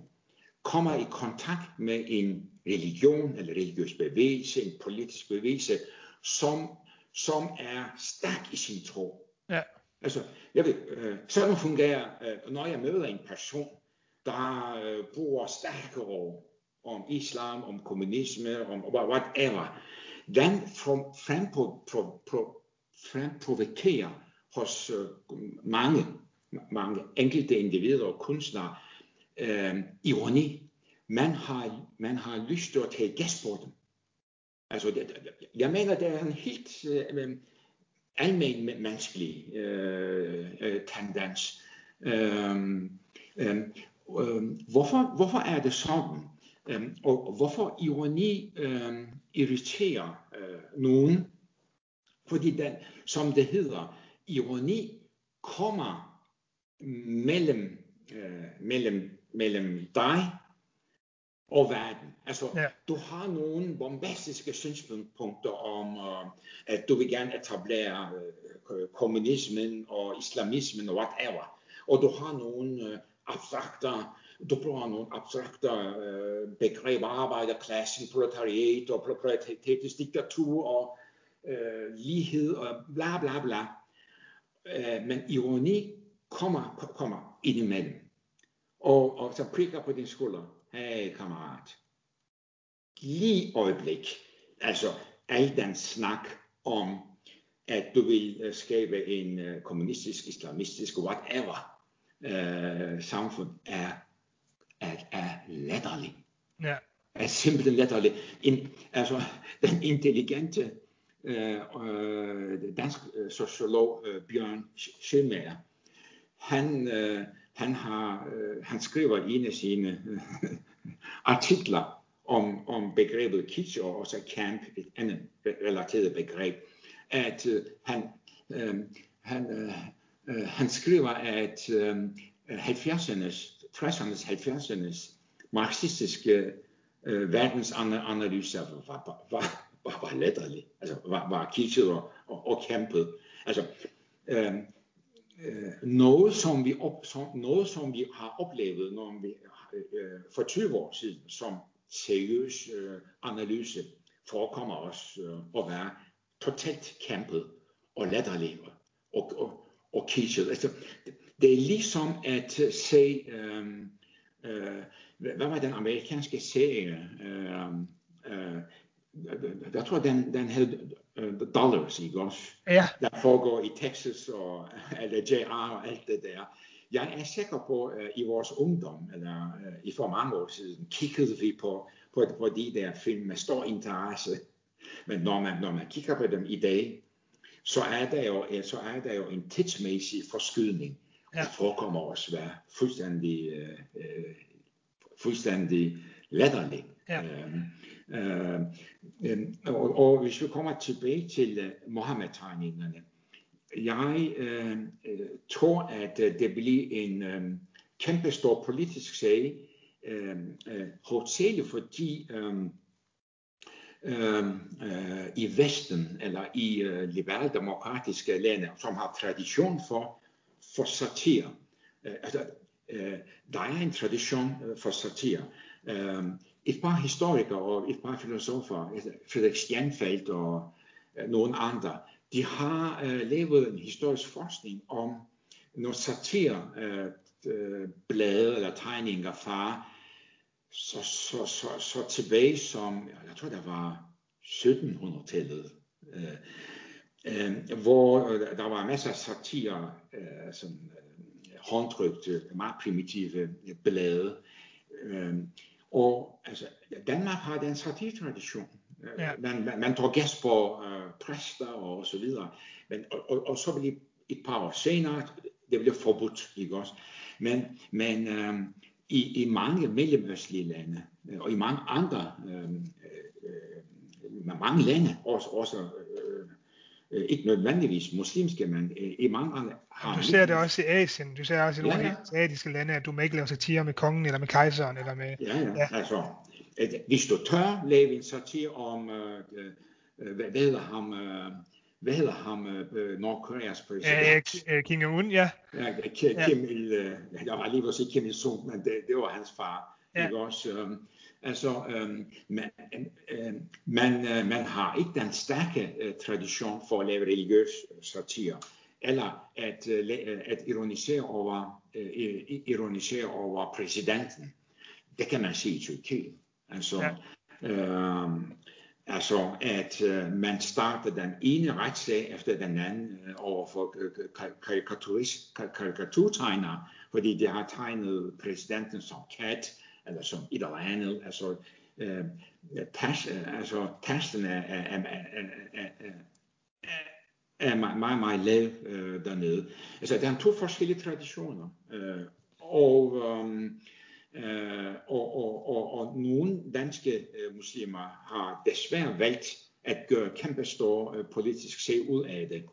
kommer i kontakt med en religion eller religiøs bevægelse, en politisk bevægelse, som, som er stærk i sin tro. Ja. Altså, jeg ved, øh, sådan fungerer, øh, når jeg møder en person, der øh, bruger stærke ord om islam, om kommunisme, om whatever, den fremprovokerer hos øh, mange, mange enkelte individer og kunstnere øh, ironi. Man har, man har lyst til at tage gas på dem. Altså, det, jeg mener, det er en helt øh, øh almen menneskelig øh, øh, tendens. Øh, øh, øh, hvorfor, hvorfor er det sådan? Øh, og hvorfor ironi øh, irriterer øh, nogen? Fordi den, som det hedder, ironi kommer mellem, øh, mellem, mellem dig og verden. Altså, ja. du har nogle bombastiske synspunkter om, uh, at du vil gerne etablere uh, kommunismen og islamismen og whatever. Og du har nogle uh, abstrakte, du bruger nogle abstrakte uh, begreber, arbejderklassen, proletariat og proletariatets diktatur og uh, lighed og bla bla bla. Uh, men ironi kommer, kommer indimellem. Og, og så prikker på din skulder hey kammerat, lige øjeblik, altså al den snak om, at du vil øh, skabe en uh, kommunistisk, islamistisk, whatever uh, samfund, er, er, er latterlig. Ja. Er simpelthen latterlig. En, altså, den intelligente Øh, øh, dansk øh, sociolog øh, Bjørn Schønmager, han, øh, han, har, øh, han skriver i en af sine øh, artikler om, om begrebet kitsch og også camp, et andet relateret begreb, at øh, han, øh, han, øh, øh han skriver, at øh, 70'ernes, 60'ernes, 70'ernes marxistiske øh, verdensanalyser var, var, var, var, latterlig, altså var, var kitschet og, og, og kæmpet. Altså, øh, øh, noget, som vi op, som, noget, som vi har oplevet når vi, øh, for 20 år siden, som seriøs øh, analyse, forekommer os øh, at være totalt kæmpet og latterlig og, og, og kitschet. Altså, det er ligesom at øh, se, øh, øh, hvad var den amerikanske serie? Øh, øh, jeg tror, den, den hed uh, Dollars, ikke også? Ja. Der foregår i Texas og eller JR og alt det der. Jeg er sikker på, at uh, i vores ungdom, eller uh, i for mange år siden, kiggede vi på, på, på de der film med stor interesse. Men når man, når man kigger på dem i dag, så er der jo, så er der jo en tidsmæssig forskydning. Ja. Det forekommer også være fuldstændig, øh, øh, fuldstændig latterlig. Ja. Øh, øh, øh, Øh, øhm, og, og hvis vi kommer tilbage til uh, Mohammed-tegningerne, jeg øh, øh tror, at det bliver en øh, kæmpe stor politisk sag, øh, øh, hovedsageligt fordi øh, øh, i Vesten eller i øh, liberaldemokratiske lande, som har tradition for, for satire. Øh, altså, øh, der er en tradition for satire. Øh, et par historikere og et par filosofer, altså Frederik Stjernfeldt og øh, nogle andre, de har øh, lavet en historisk forskning om, nogle satirblade øh, øh eller tegninger fra så, så, så, så tilbage som, jeg tror det var 1700-tallet, øh, øh, hvor øh, der var masser af satire, øh, sådan, øh, håndtrykte, meget primitive blade. Øh, og altså, Danmark har den satiretradition. Ja. Man, man, man tager gæst på øh, præster og så videre. Men, og, og, og så bliver et par år senere, det bliver forbudt, ikke også? Men, men øh, i, i mange mellemøstlige lande, øh, og i mange andre, øh, øh, mange lande, også, også øh, Øh, ikke nødvendigvis muslimske, men øh, i mange andre har... Du ser det også i Asien, du ser også i nogle ja, ja. asiatiske lande, at du må ikke lave satire med kongen, eller med kejseren, eller med... Ja, ja, ja. altså, hvis du tør lave en satire om, øh, øh, hvad hedder ham, øh, hvad hedder ham, øh, Nordkoreas præsident? Ja, Kim Jong-un, ja. Ja, Kim, ja. Il, øh, jeg var lige ved at sige Kim Il-sung, men det, det var hans far. Ja. Ikke også? Øh, Altså, øhm, man, øh, man, øh, man har ikke den stærke øh, tradition for at lave religiøs satire, eller at, øh, at ironisere, over, øh, ironisere over præsidenten. Det kan man se i Tyrkiet. Altså, ja. øh, altså at øh, man starter den ene retssag efter den anden øh, over for øh, karikaturtegnere, fordi de har tegnet præsidenten som kat, eller som et eller andet. Altså, øh, pas, altså tasten er, er, er, er, er, er meget, meget, lav øh, dernede. Altså, der er to forskellige traditioner. Øh, og, øh, øh og, og, og, og nogle danske øh, muslimer har desværre valgt at gøre kæmpe store øh, politisk se ud af det.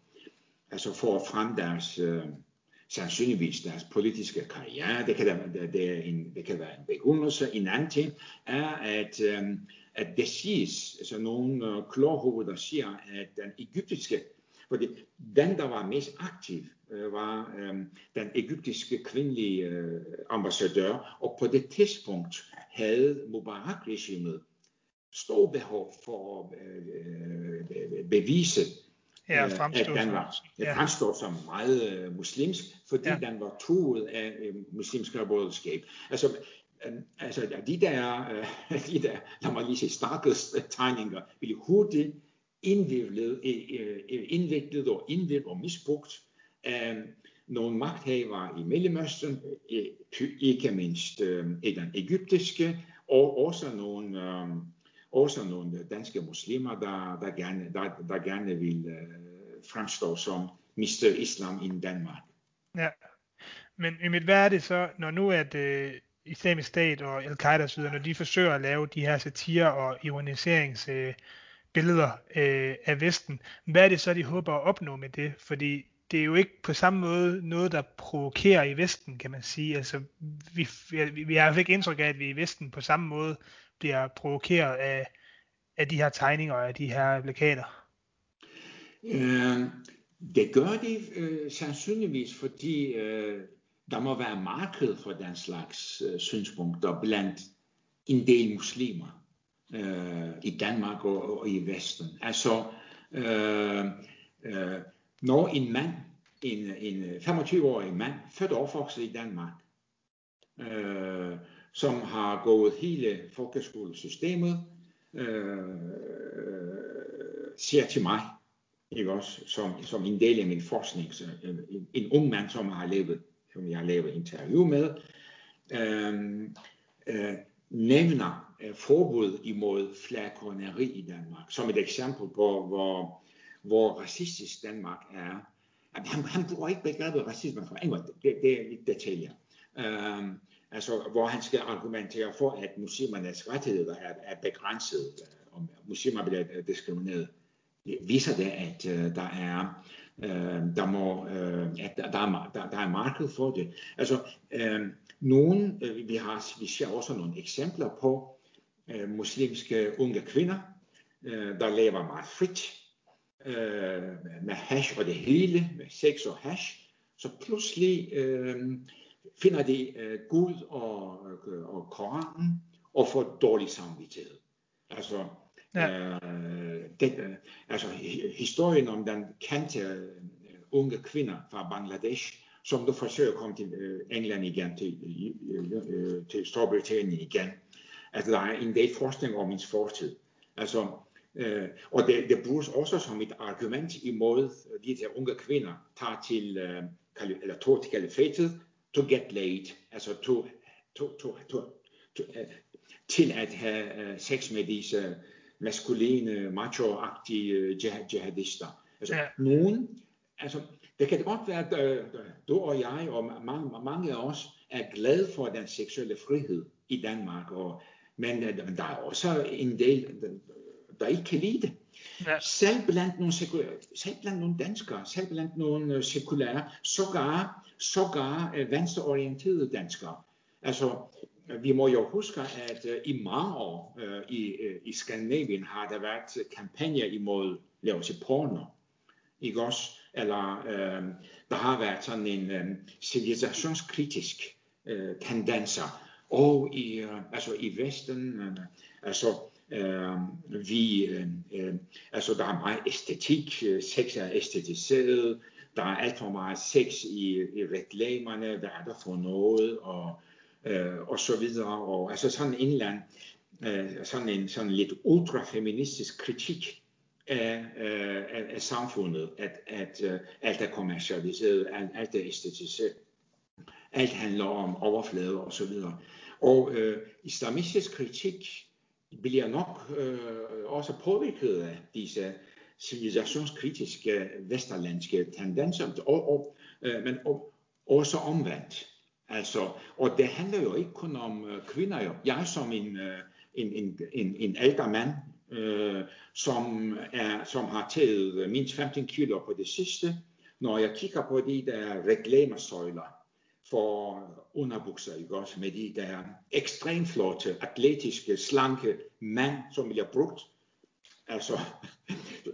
Altså for at fremme deres, øh, sandsynligvis deres politiske karriere. Det kan, der, det, er en, det kan være en begrundelse. En anden ting er, at, um, at det siges, altså nogle øh, kloghoveder, siger, at den egyptiske, fordi den, der var mest aktiv, øh, var um, den egyptiske kvindelige øh, ambassadør, og på det tidspunkt havde Mubarak-regimet stor behov for at øh, øh bevise ja, øh, fremstår, at den var, ja. fremstår som meget øh, muslimsk, fordi ja. den var truet af øh, muslimsk brødreskab. Altså, øh, altså de der, øh, de der, lad mig lige sige, stakkels tegninger, ville hurtigt indviklet, øh, øh, indviklet og indviklet og misbrugt af nogle magthavere i Mellemøsten, ikke mindst øh, den egyptiske, og også nogle øh, også nogle danske muslimer, der, der, gerne, der, der gerne vil øh, fremstå som Mr. Islam i Danmark. Ja, men i mit hvad er det så, når nu at uh, islamisk stat og al-Qaida osv., når de forsøger at lave de her satire og ironiseringsbilleder øh, billeder, øh, af Vesten, hvad er det så, de håber at opnå med det? Fordi det er jo ikke på samme måde noget, der provokerer i Vesten, kan man sige. Altså, vi, vi, vi har i ikke indtryk af, at vi i Vesten på samme måde bliver provokeret af, af de her tegninger og af de her plakater. Øh, det gør de øh, sandsynligvis, fordi øh, der må være marked for den slags øh, synspunkter blandt en del muslimer øh, i Danmark og, og i Vesten. Altså, øh, øh, når en mand, en, en 25-årig mand, født og opvokset i Danmark, øh, som har gået hele folkeskolesystemet, øh, siger til mig, ikke også, som, som en del af min forskning, så, øh, en, en ung mand, som har levet, som jeg har lavet interview med, øh, øh, nævner øh, forbud imod flagkorneri i Danmark, som et eksempel på, hvor, hvor racistisk Danmark er. Han, han bruger ikke begrebet racisme for engang, det, det er lidt detaljer. Øh, altså, hvor han skal argumentere for, at muslimernes rettigheder er, er begrænset, og om muslimer bliver øh, diskrimineret. Det viser det, at uh, der er uh, der må uh, at der, der, er, der, der er marked for det. Altså, uh, nogen, uh, vi har vi ser også nogle eksempler på uh, muslimske unge kvinder, uh, der lever meget frit uh, med hash og det hele, med sex og hash. Så pludselig uh, finder de uh, Gud og, og Koranen og får dårlig samvittighed. Altså, ja. øh, den, øh, altså historien om den kendte øh, unge kvinder fra Bangladesh, som du forsøger at komme til øh, England igen, til, øh, øh, til Storbritannien igen. Altså der er en del forskning om hendes fortid. Altså, øh, og det, det bruges også som et argument imod de her unge kvinder, tager til, øh, eller tog til kalifatet, to get laid, altså to, to, to, to, to, uh, til at have uh, sex med disse maskuline, macho-agtige jihadister. Altså, ja. nogen, altså, det kan det godt være, at du og jeg og mange, mange af os er glade for den seksuelle frihed i Danmark, og, men der er også en del, der ikke kan lide det. Ja. Selv, blandt nogle sekulære, selv blandt nogle danskere, selv blandt nogle øh, sekulære, sågar, sågar øh, venstreorienterede danskere. Altså, øh, vi må jo huske, at i mange år i, i Skandinavien har der været kampagner imod, lad os porno. Ikke også? Eller øh, der har været sådan en øh, civilisationskritisk øh, tendenser. Og i, øh, altså i Vesten, øh, altså Øh, vi, uh, altså der er meget æstetik, øh, sex er æstetiseret, der er alt for meget sex i, i reklamerne, hvad er der for noget, og øh, og så videre. Og altså sådan en eller anden, øh, sådan en sådan lidt ultrafeministisk kritik af, øh, af, af samfundet, at, at øh, alt er kommercialiseret, alt, alt er æstetiseret, alt handler om overflade og så videre. Og øh, islamistisk kritik bliver nok øh, også påvirket af disse civilisationskritiske øh, vesterlandske tendenser, og, og, øh, men og, også omvendt. Altså, og det handler jo ikke kun om øh, kvinder. Jo. Jeg som en, øh, en, en, en, en ældre mand, øh, som, er, som har taget mindst 15 kilo på det sidste, når jeg kigger på de der reklamesøjler, for underbukser, ikke også, med de der ekstremt flotte, atletiske, slanke mand, som bliver brugt, altså,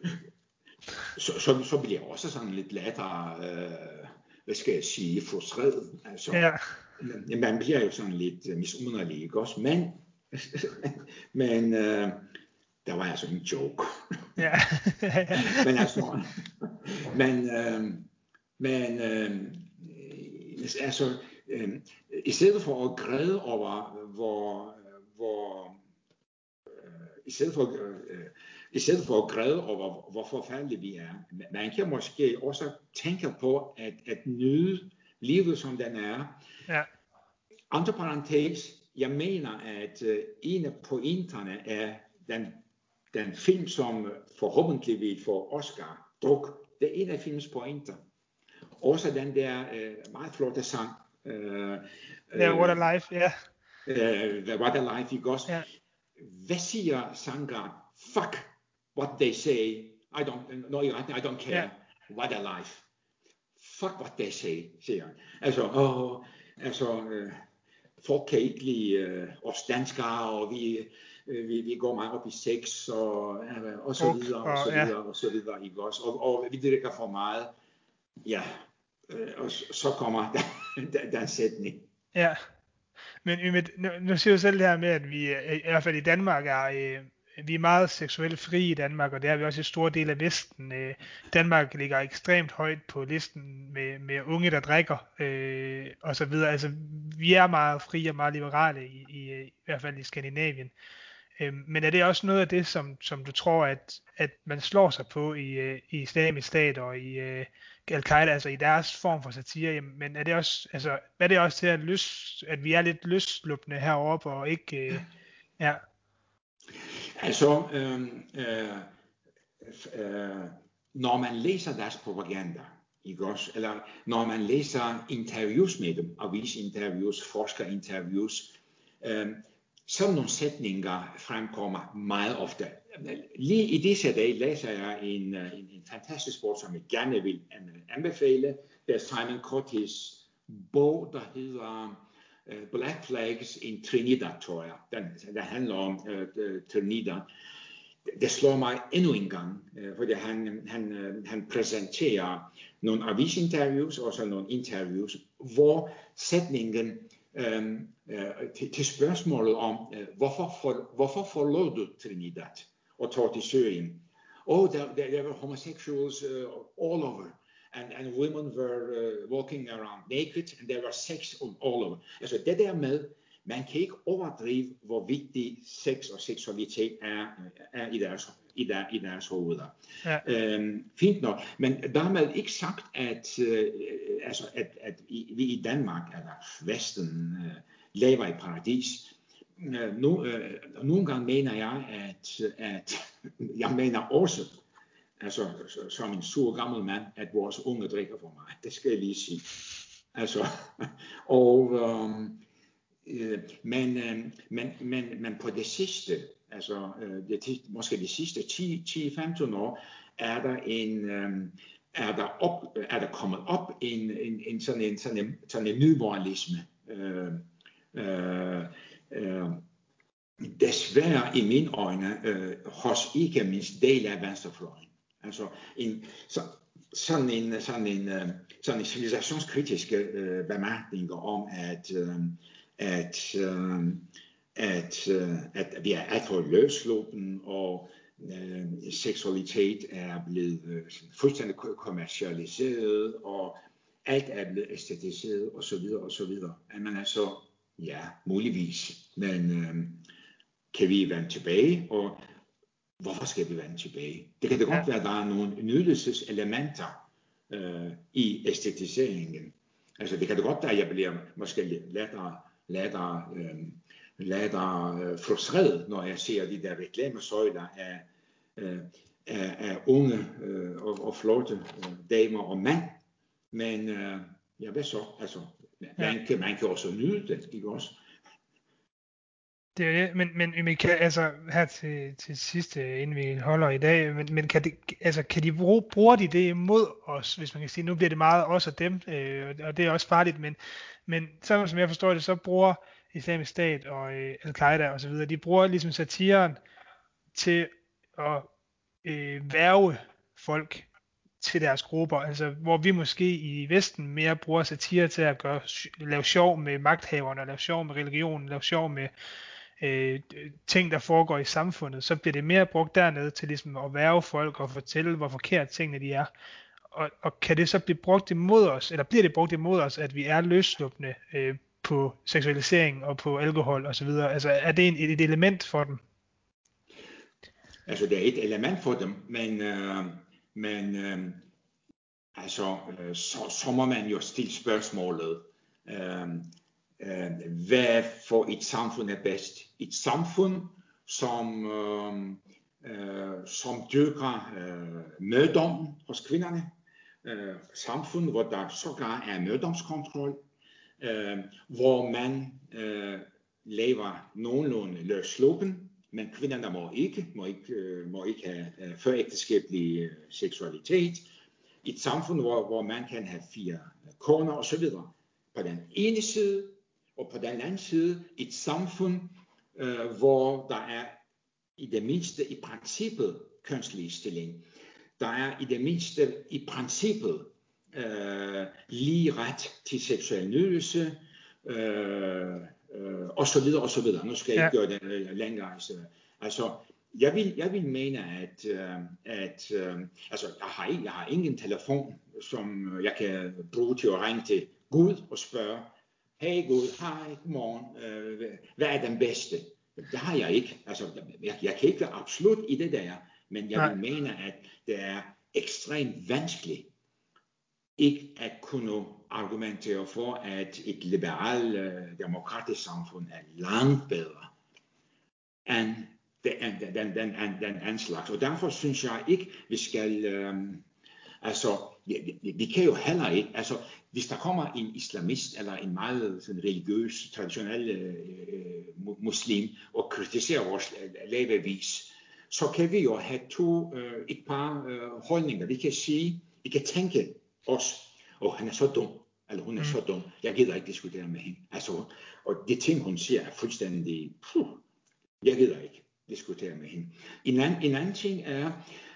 så, så, så bliver jeg også sådan lidt lettere, øh, hvad skal jeg sige, frustreret. Altså, ja. Man bliver jo sådan lidt misunderlig, ikke også? Men, men uh, der var altså en joke. ja. men altså, men, uh, men uh, altså, uh, i stedet for at græde over, hvor, hvor uh, i stedet for uh, i stedet for at græde over, hvor forfærdelige vi er. Man kan måske også tænke på at, at nyde livet, som den er. Ja. Andre parentes, jeg mener, at uh, en af pointerne er den, den film, som forhåbentlig vil få Oscar, druk. Det er en af filmens pointer. Også den der uh, meget flotte sang. Ja, uh, What a Life, ja. Yeah. Uh, what a Life, ikke også? Ja. Hvad siger sangeren? Fuck what they say, I don't, no, I don't care. Yeah. What a life. fuck what they say, siger han. Altså, og, altså øh, folk kan ikke lide øh, os danskere, og vi, øh, vi, vi går meget op i sex, og, øh, og så videre, og så videre, og så videre, ikke også? Og, og vi drikker for meget. Ja, øh, og så kommer den, den, en sætning. Ja, men nu, nu siger du selv det her med, at vi øh, i hvert fald i Danmark er, øh, vi er meget seksuelt fri i Danmark, og det er vi også i store del af Vesten. Øh, Danmark ligger ekstremt højt på listen med, med unge, der drikker, øh, og så videre. Altså, vi er meget fri og meget liberale, i, i, øh, i hvert fald i Skandinavien. Øh, men er det også noget af det, som, som du tror, at, at man slår sig på i, øh, i islamisk stat og i øh, al-Qaida, altså i deres form for satire, jamen, men er det også, altså, er det også til at, lyst, at vi er lidt løsluppende heroppe og ikke, øh, ja, Altså, øh, øh, øh, når man læser deres propaganda, ikke også? eller når man læser interviews med dem, avisinterviews, forskerinterviews, øh, sådan nogle sætninger fremkommer meget ofte. Lige i disse dage læser jeg en, øh, en, en fantastisk bog, som jeg gerne vil anbefale. Det er Simon Curtis bog, der hedder øh, Black Flags in Trinidad, tror jeg. Den, den handler om uh, Trinidad. Det slår mig endnu en gang, uh, fordi han, han, uh, han præsenterer nogle avisinterviews, også nogle interviews, hvor sætningen um, til, til spørgsmålet om, uh, hvorfor, for, hvorfor forlod du Trinidad og tog til Syrien? Oh, there, there, there were homosexuals uh, all over and, and women were uh, walking around naked, and there was sex all over. Altså det der med, man kan ikke overdrive, hvor vigtig sex og seksualitet er, er i, deres, i, der, i deres hoveder. Ja. Øhm, fint nok, men dermed ikke sagt, at, øh, altså, at, at vi i Danmark, eller Vesten, øh, lever i paradis. Øh, nu, øh, nogle gange mener jeg, at, at jeg mener også, altså som en sur gammel mand, at vores unge drikker for meget. Det skal jeg lige sige. Altså, og, øhm, øh, men, øh, men, men, men på det sidste, altså øh, det, måske de sidste 10-15 år, er der en, øh, er der, op, er der kommet op en, en, en sådan en, sådan en, sådan en nymoralisme. Øh, øh, øh, desværre i mine øjne øh, hos ikke mindst del af venstrefløjen. Altså en, så, sådan en, sådan en, øh, sådan en civilisationskritisk øh, bemærkning om, at, øh, at, øh, at, øh, at vi er alt for løsluppen, og øh, seksualitet er blevet øh, fuldstændig kommercialiseret, og alt er blevet æstetiseret, og så videre, og så videre. Men altså, ja, muligvis, men øh, kan vi vende tilbage, og hvorfor skal vi vende tilbage? Det kan det godt ja. være, at der er nogle nydelseselementer øh, i æstetiseringen. Altså det kan det godt være, at jeg bliver måske lettere, lettere, øh, lettere øh, frustreret, når jeg ser de der reklamesøjler af, øh, af, af unge øh, og, og flotte øh, damer og mænd. Men øh, ja, hvad så? Altså, man, kan, man kan også nyde det, ikke også? Det er det, men, men, men kan, altså her til, til sidst, inden vi holder i dag, men, men kan, det, altså, kan de bruge, bruger de det imod os, hvis man kan sige, nu bliver det meget os og dem, øh, og det er også farligt, men, men sådan som jeg forstår det, så bruger islamisk stat og øh, al-Qaida og så videre, de bruger ligesom satiren til at øh, værve folk til deres grupper, altså hvor vi måske i Vesten mere bruger satire til at gøre, lave sjov med magthaverne, lave sjov med religionen, lave sjov med øh, ting, der foregår i samfundet, så bliver det mere brugt dernede til ligesom at værve folk og fortælle, hvor forkert tingene de er. Og, og kan det så blive brugt imod os, eller bliver det brugt imod os, at vi er løsluppende øh, på seksualisering og på alkohol osv.? Altså er det en, et element for dem? Altså det er et element for dem, men, øh, men øh, altså, øh, så, så må man jo stille spørgsmålet, øh, øh, hvad for et samfund er bedst. Et samfund, som, øh, øh, som dyrker øh, meddommen hos kvinderne, øh, samfund, hvor der sågar er mødomskontrol, øh, hvor man øh, lever nogenlunde løsluppen, men kvinderne må ikke, må ikke, øh, må ikke have øh, førægteskabelig øh, seksualitet. et samfund, hvor, hvor man kan have fire øh, koner og så videre. På den ene side, og på den anden side et samfund, øh, hvor der er i det mindste i princippet kønsligestilling. Der er i det mindste i princippet øh, lige ret til seksuel nydelse, øh, øh, og så videre, og så videre. Nu skal jeg ikke ja. gøre det øh, længere. Altså, altså jeg vil, jeg vil mene, at, øh, at øh, altså, jeg, har, jeg har ingen telefon, som jeg kan bruge til at ringe til Gud og spørge, hey Gud, hej, godmorgen, øh, hvad er den bedste? Det har jeg ikke. Altså, jeg, jeg kan ikke være absolut i det der, men jeg vil mene, at det er ekstremt vanskeligt ikke at kunne argumentere for, at et liberalt øh, demokratisk samfund er langt bedre end den, den, den, den, den anden slags. Og derfor synes jeg ikke, vi skal, øh, altså, vi, vi, vi kan jo heller ikke, altså, hvis der kommer en islamist eller en meget sådan, religiøs, traditionel øh, øh muslim og kritiserer vores øh, levevis, så kan vi jo have to, øh, et par øh, holdninger. Vi kan sige, vi kan tænke os, og han er så dum, eller hun er mm. så dum, jeg gider ikke diskutere med hende. Altså, og det ting, hun siger, er fuldstændig, puh, jeg gider ikke diskutere med hende. En anden, en anden ting er,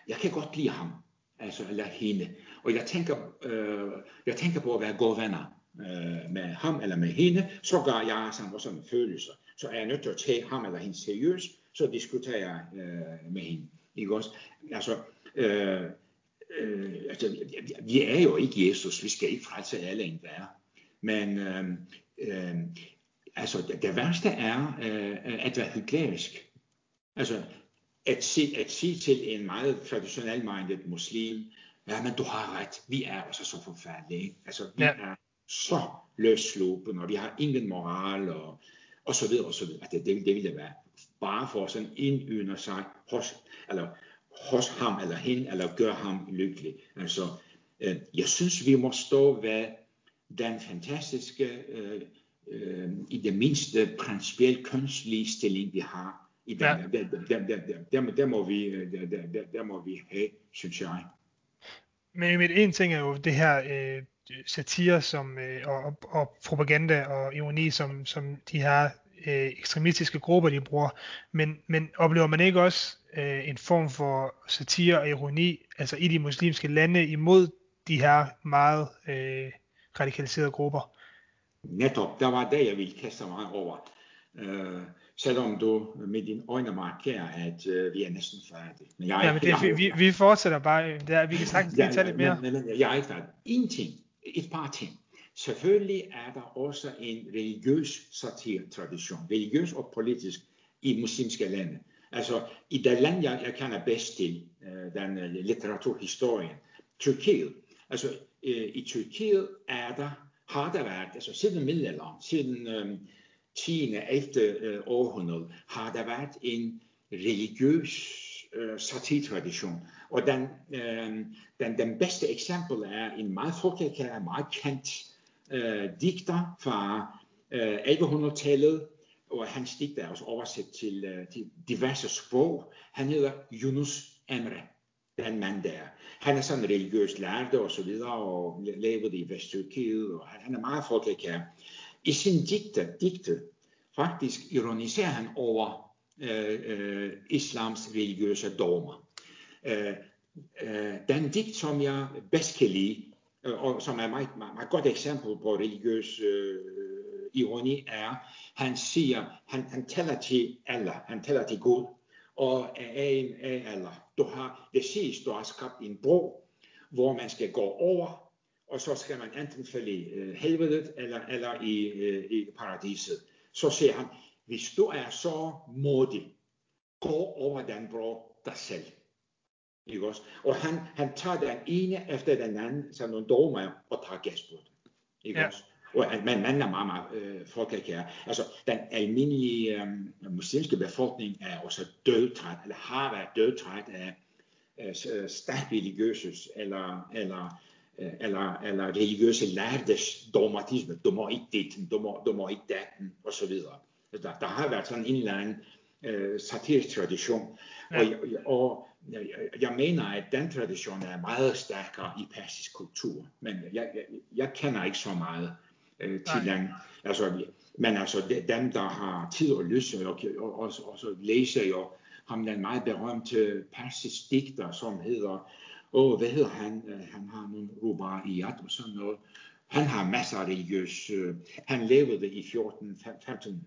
jeg kan godt lide ham, altså, eller hende. Og jeg tænker, øh, jeg tænker på at være gode venner øh, med ham eller med hende, så gør jeg sådan også en følelser. Så er jeg nødt til at tage ham eller hende seriøst, så diskuterer jeg øh, med hende. Ikke også? Altså, øh, øh, altså, vi er jo ikke Jesus, vi skal ikke frelse alle en værre. Men øh, øh, altså, det, det værste er øh, at være hyklerisk. Altså, at, se, at sige til en meget traditionel minded muslim, ja, men du har ret, vi er også så forfærdelige. Altså, vi ja. er så løsluppen, og vi har ingen moral, og, og så videre, og så videre. Det, det, det ville være bare for sådan indynder sig hos, eller hos ham eller hende, eller gør ham lykkelig. Altså, øh, jeg synes, vi må stå ved den fantastiske, øh, øh, i det mindste principielt kønslige stilling, vi har i den, ja. der, der, der, der, der, der, må vi, øh, der, der, der, der må vi have, synes jeg. Men mit en ting er jo det her øh, satire som, øh, og, og propaganda og ironi, som, som de her øh, ekstremistiske grupper, de bruger. Men, men oplever man ikke også øh, en form for satire og ironi, altså i de muslimske lande, imod de her meget øh, radikaliserede grupper? Netop, der var det, jeg ville kaste mig over. Øh, selvom du med dine øjne markerer, at øh, vi er næsten færdige. Men jeg, ja, men det, jeg, vi, vi fortsætter bare. Der, vi kan sagtens lige tage lidt mere. Men, men, jeg er ikke færdig. En ting, et par ting. Selvfølgelig er der også en religiøs satirtradition, religiøs og politisk i muslimske lande. Altså i det land, jeg, jeg kender bedst til, øh, den uh, litteraturhistorien, Tyrkiet. Altså øh, i Tyrkiet er der, har der været, altså siden middelalderen, siden øh, 10. 11. Øh, århundrede, har der været en religiøs øh, satirtradition. Og den, øh, den, den bedste eksempel er en meget folkekær, meget kendt øh, digter fra øh, 1100-tallet, og hans digter er også oversat til, øh, til diverse sprog. Han hedder Yunus Emre, den mand der. Han er sådan religiøs lærte og så videre, og levede i Vesttyrkiet, og han er meget folkekær. I sin digte, digte faktisk ironiserer han over øh, øh, islams religiøse dogmer. Øh, øh, den digt, som jeg bedst kan lide, Øh, og som er et meget, meget, meget godt eksempel på religiøs øh, ironi, er, han siger, han, han taler til Allah, han taler til Gud, og er en af Allah. Du har, det siges, du har skabt en bro, hvor man skal gå over, og så skal man enten falde i øh, helvedet, eller, eller i, øh, i paradiset. Så siger han, hvis du er så modig, gå over den bro dig selv. Ikke også? Og han, han tager den ene efter den anden, som nogle dogmer, og tager gas på den. Ikke ja. også? Og at man, man er meget, meget øh, folkekær. Altså, den almindelige øh, muslimske befolkning er også dødtræt, eller har været dødtræt af øh, stærkt religiøse, eller, eller, øh, eller, eller religiøse lærdes dogmatisme. Du må ikke det, du må, du må ikke datten, og så videre. Altså, der, der har været sådan en eller anden øh, satirisk tradition. Ja. Og, og jeg, jeg mener, at den tradition er meget stærkere i persisk kultur, men jeg, jeg, jeg kender ikke så meget øh, til Nej. den. Altså, men altså, dem, der har tid og lyst, og, og, og, og så læser jo ham den meget berømte persisk digter, som hedder, åh, hvad hedder han? Øh, han har nogle rubaiyat og sådan noget. Han har masser af religiøs. Øh, han levede i 14 15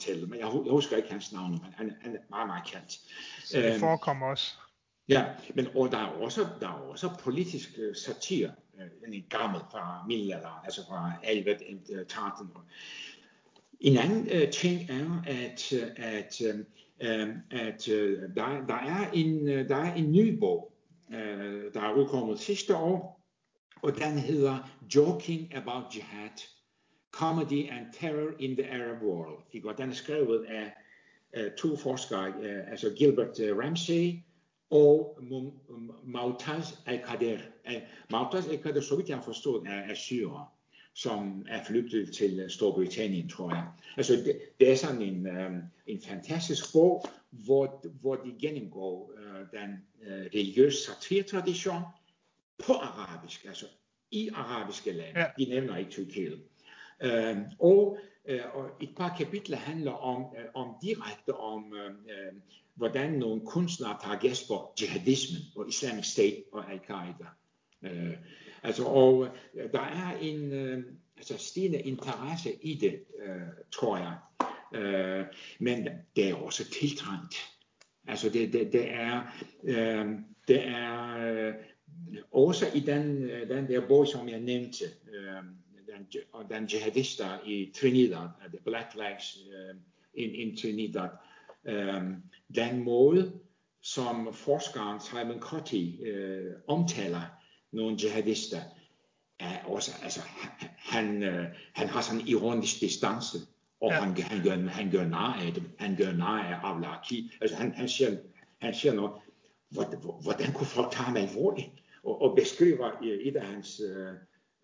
tallet men jeg, jeg husker ikke hans navn, men han, han er meget, meget kendt. Så det øhm, forekommer også. Ja, men og der er også, der er også politisk uh, satire, uh, en gammel fra middelalderen, altså fra 11-13. En anden uh, ting er, at, at, uh, at uh, der, der, er en, der er en ny bog, uh, der er udkommet sidste år, og den hedder Joking About Jihad, Comedy and Terror in the Arab World. Ikke? Og den er skrevet af uh, to forskere, uh, altså Gilbert uh, Ramsey og Mautaz al-Qadir. Mautaz al-Qadir, så vidt jeg har forstået, er, er syrer, som er flygtet til Storbritannien, tror jeg. Altså, det, det er sådan en, um, en fantastisk bog, hvor, hvor de gennemgår uh, den uh, religiøse satirtradition på arabisk, altså i arabiske lande. Ja. De nævner ikke Tyrkiet. Øh, og, øh, og et par kapitler handler om, øh, om direkte om, øh, øh hvordan nogle kunstnere tager gæst på jihadismen og Islamic State og Al-Qaida. Øh, altså, og øh, der er en øh, altså stigende interesse i det, øh, tror jeg. Øh, men det er også tiltrængt. Altså det, det, det er, øh, det er øh, også i den, øh, den der bog, som jeg nævnte, øh, den, den jihadister i Trinidad, the Black Flags uh, in, in Trinidad, um, den måde, som forskeren Simon Cotty uh, omtaler nogle jihadister, er også, altså, han, uh, han har sådan en ironisk distance, og ja. han, han, gør, han gør nar af dem, han gør nar af Avlaki, altså han, han, siger, han siger noget, hvordan, kunne folk tage ham alvorligt? Og, og beskriver et af hans uh,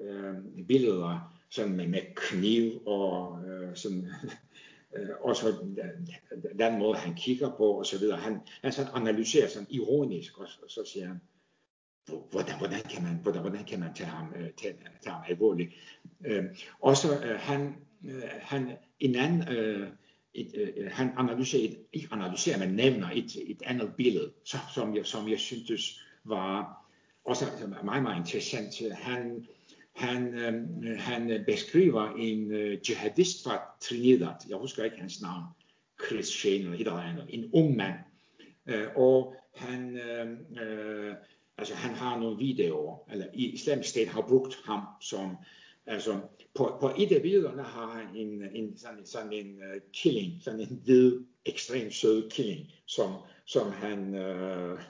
øh, billeder sådan med, med kniv og øh, sådan, øh, også den, den måde han kigger på og så videre. Han, han sådan analyserer sådan ironisk og, og så siger han, hvordan, hvordan, kan man, hvordan, hvordan kan man tage ham, øh, tage, tage ham alvorligt. Øh, og så øh, han, øh, han, en anden, øh, et, øh, øh han analyserer, et, ikke analyserer, men nævner et, et andet billede, så, som, jeg, som jeg syntes var også meget, meget interessant. Han, han, øh, han beskriver en øh, jihadist fra Trinidad, jeg husker ikke hans navn, Chris Shane eller et eller andet, en ung mand. Øh, og han, øh, øh, altså han har nogle videoer, eller Islamisk Stat har brugt ham som, altså på, på et af billederne har han en, en sådan, sådan en uh, killing, sådan en hvid, ekstremt sød killing, som, som han, øh,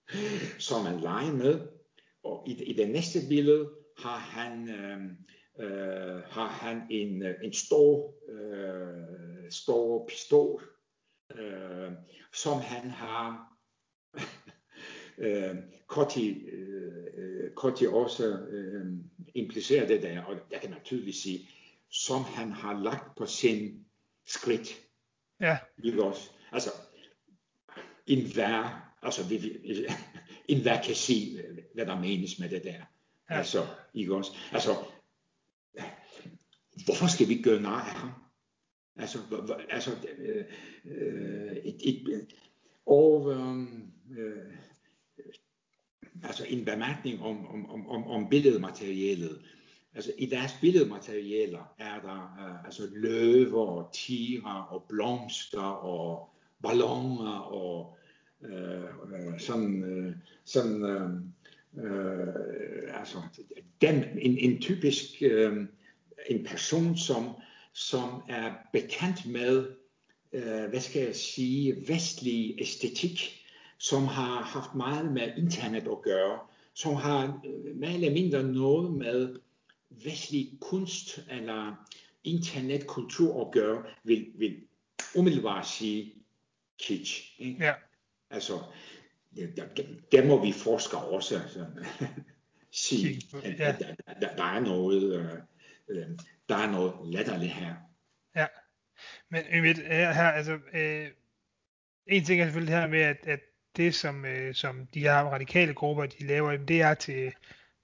som han leger med. Og i, i det næste billede, har han, øh, øh, har han en, øh, en stor, øh, stor pistol, øh, som han har øh, Kotti, øh, Kotti også øh, impliceret det der, og jeg kan naturligvis sige, som han har lagt på sin skridt. Ja. Ikke også? Altså, en vær, altså vi, vi, en vær kan sige, hvad der menes med det der. Ja. Altså, ikke også? Altså, hvorfor skal vi gøre nej af ham? Altså, altså øh, øh, et, et, og øh, altså en bemærkning om, om, om, om billedmaterialet. Altså i deres billedmaterialer er der øh, altså løver og tiger og blomster og balloner og øh, øh, sådan, øh, sådan øh, øh, altså den, en, en typisk øh, en person, som, som er bekendt med, øh, hvad skal jeg sige, vestlig æstetik, som har haft meget med internet at gøre, som har øh, mere eller mindre noget med vestlig kunst eller internetkultur at gøre, vil, vil umiddelbart sige kitsch. Ikke? Ja. Altså, der, der må vi forskere også altså, sige, at, ja. der, der, der er noget, øh, øh, der er noget latterligt her. Ja, Men Ymit, her, her altså, øh, en ting er selvfølgelig det her med, at, at det, som, øh, som de her radikale grupper, de laver, det er til,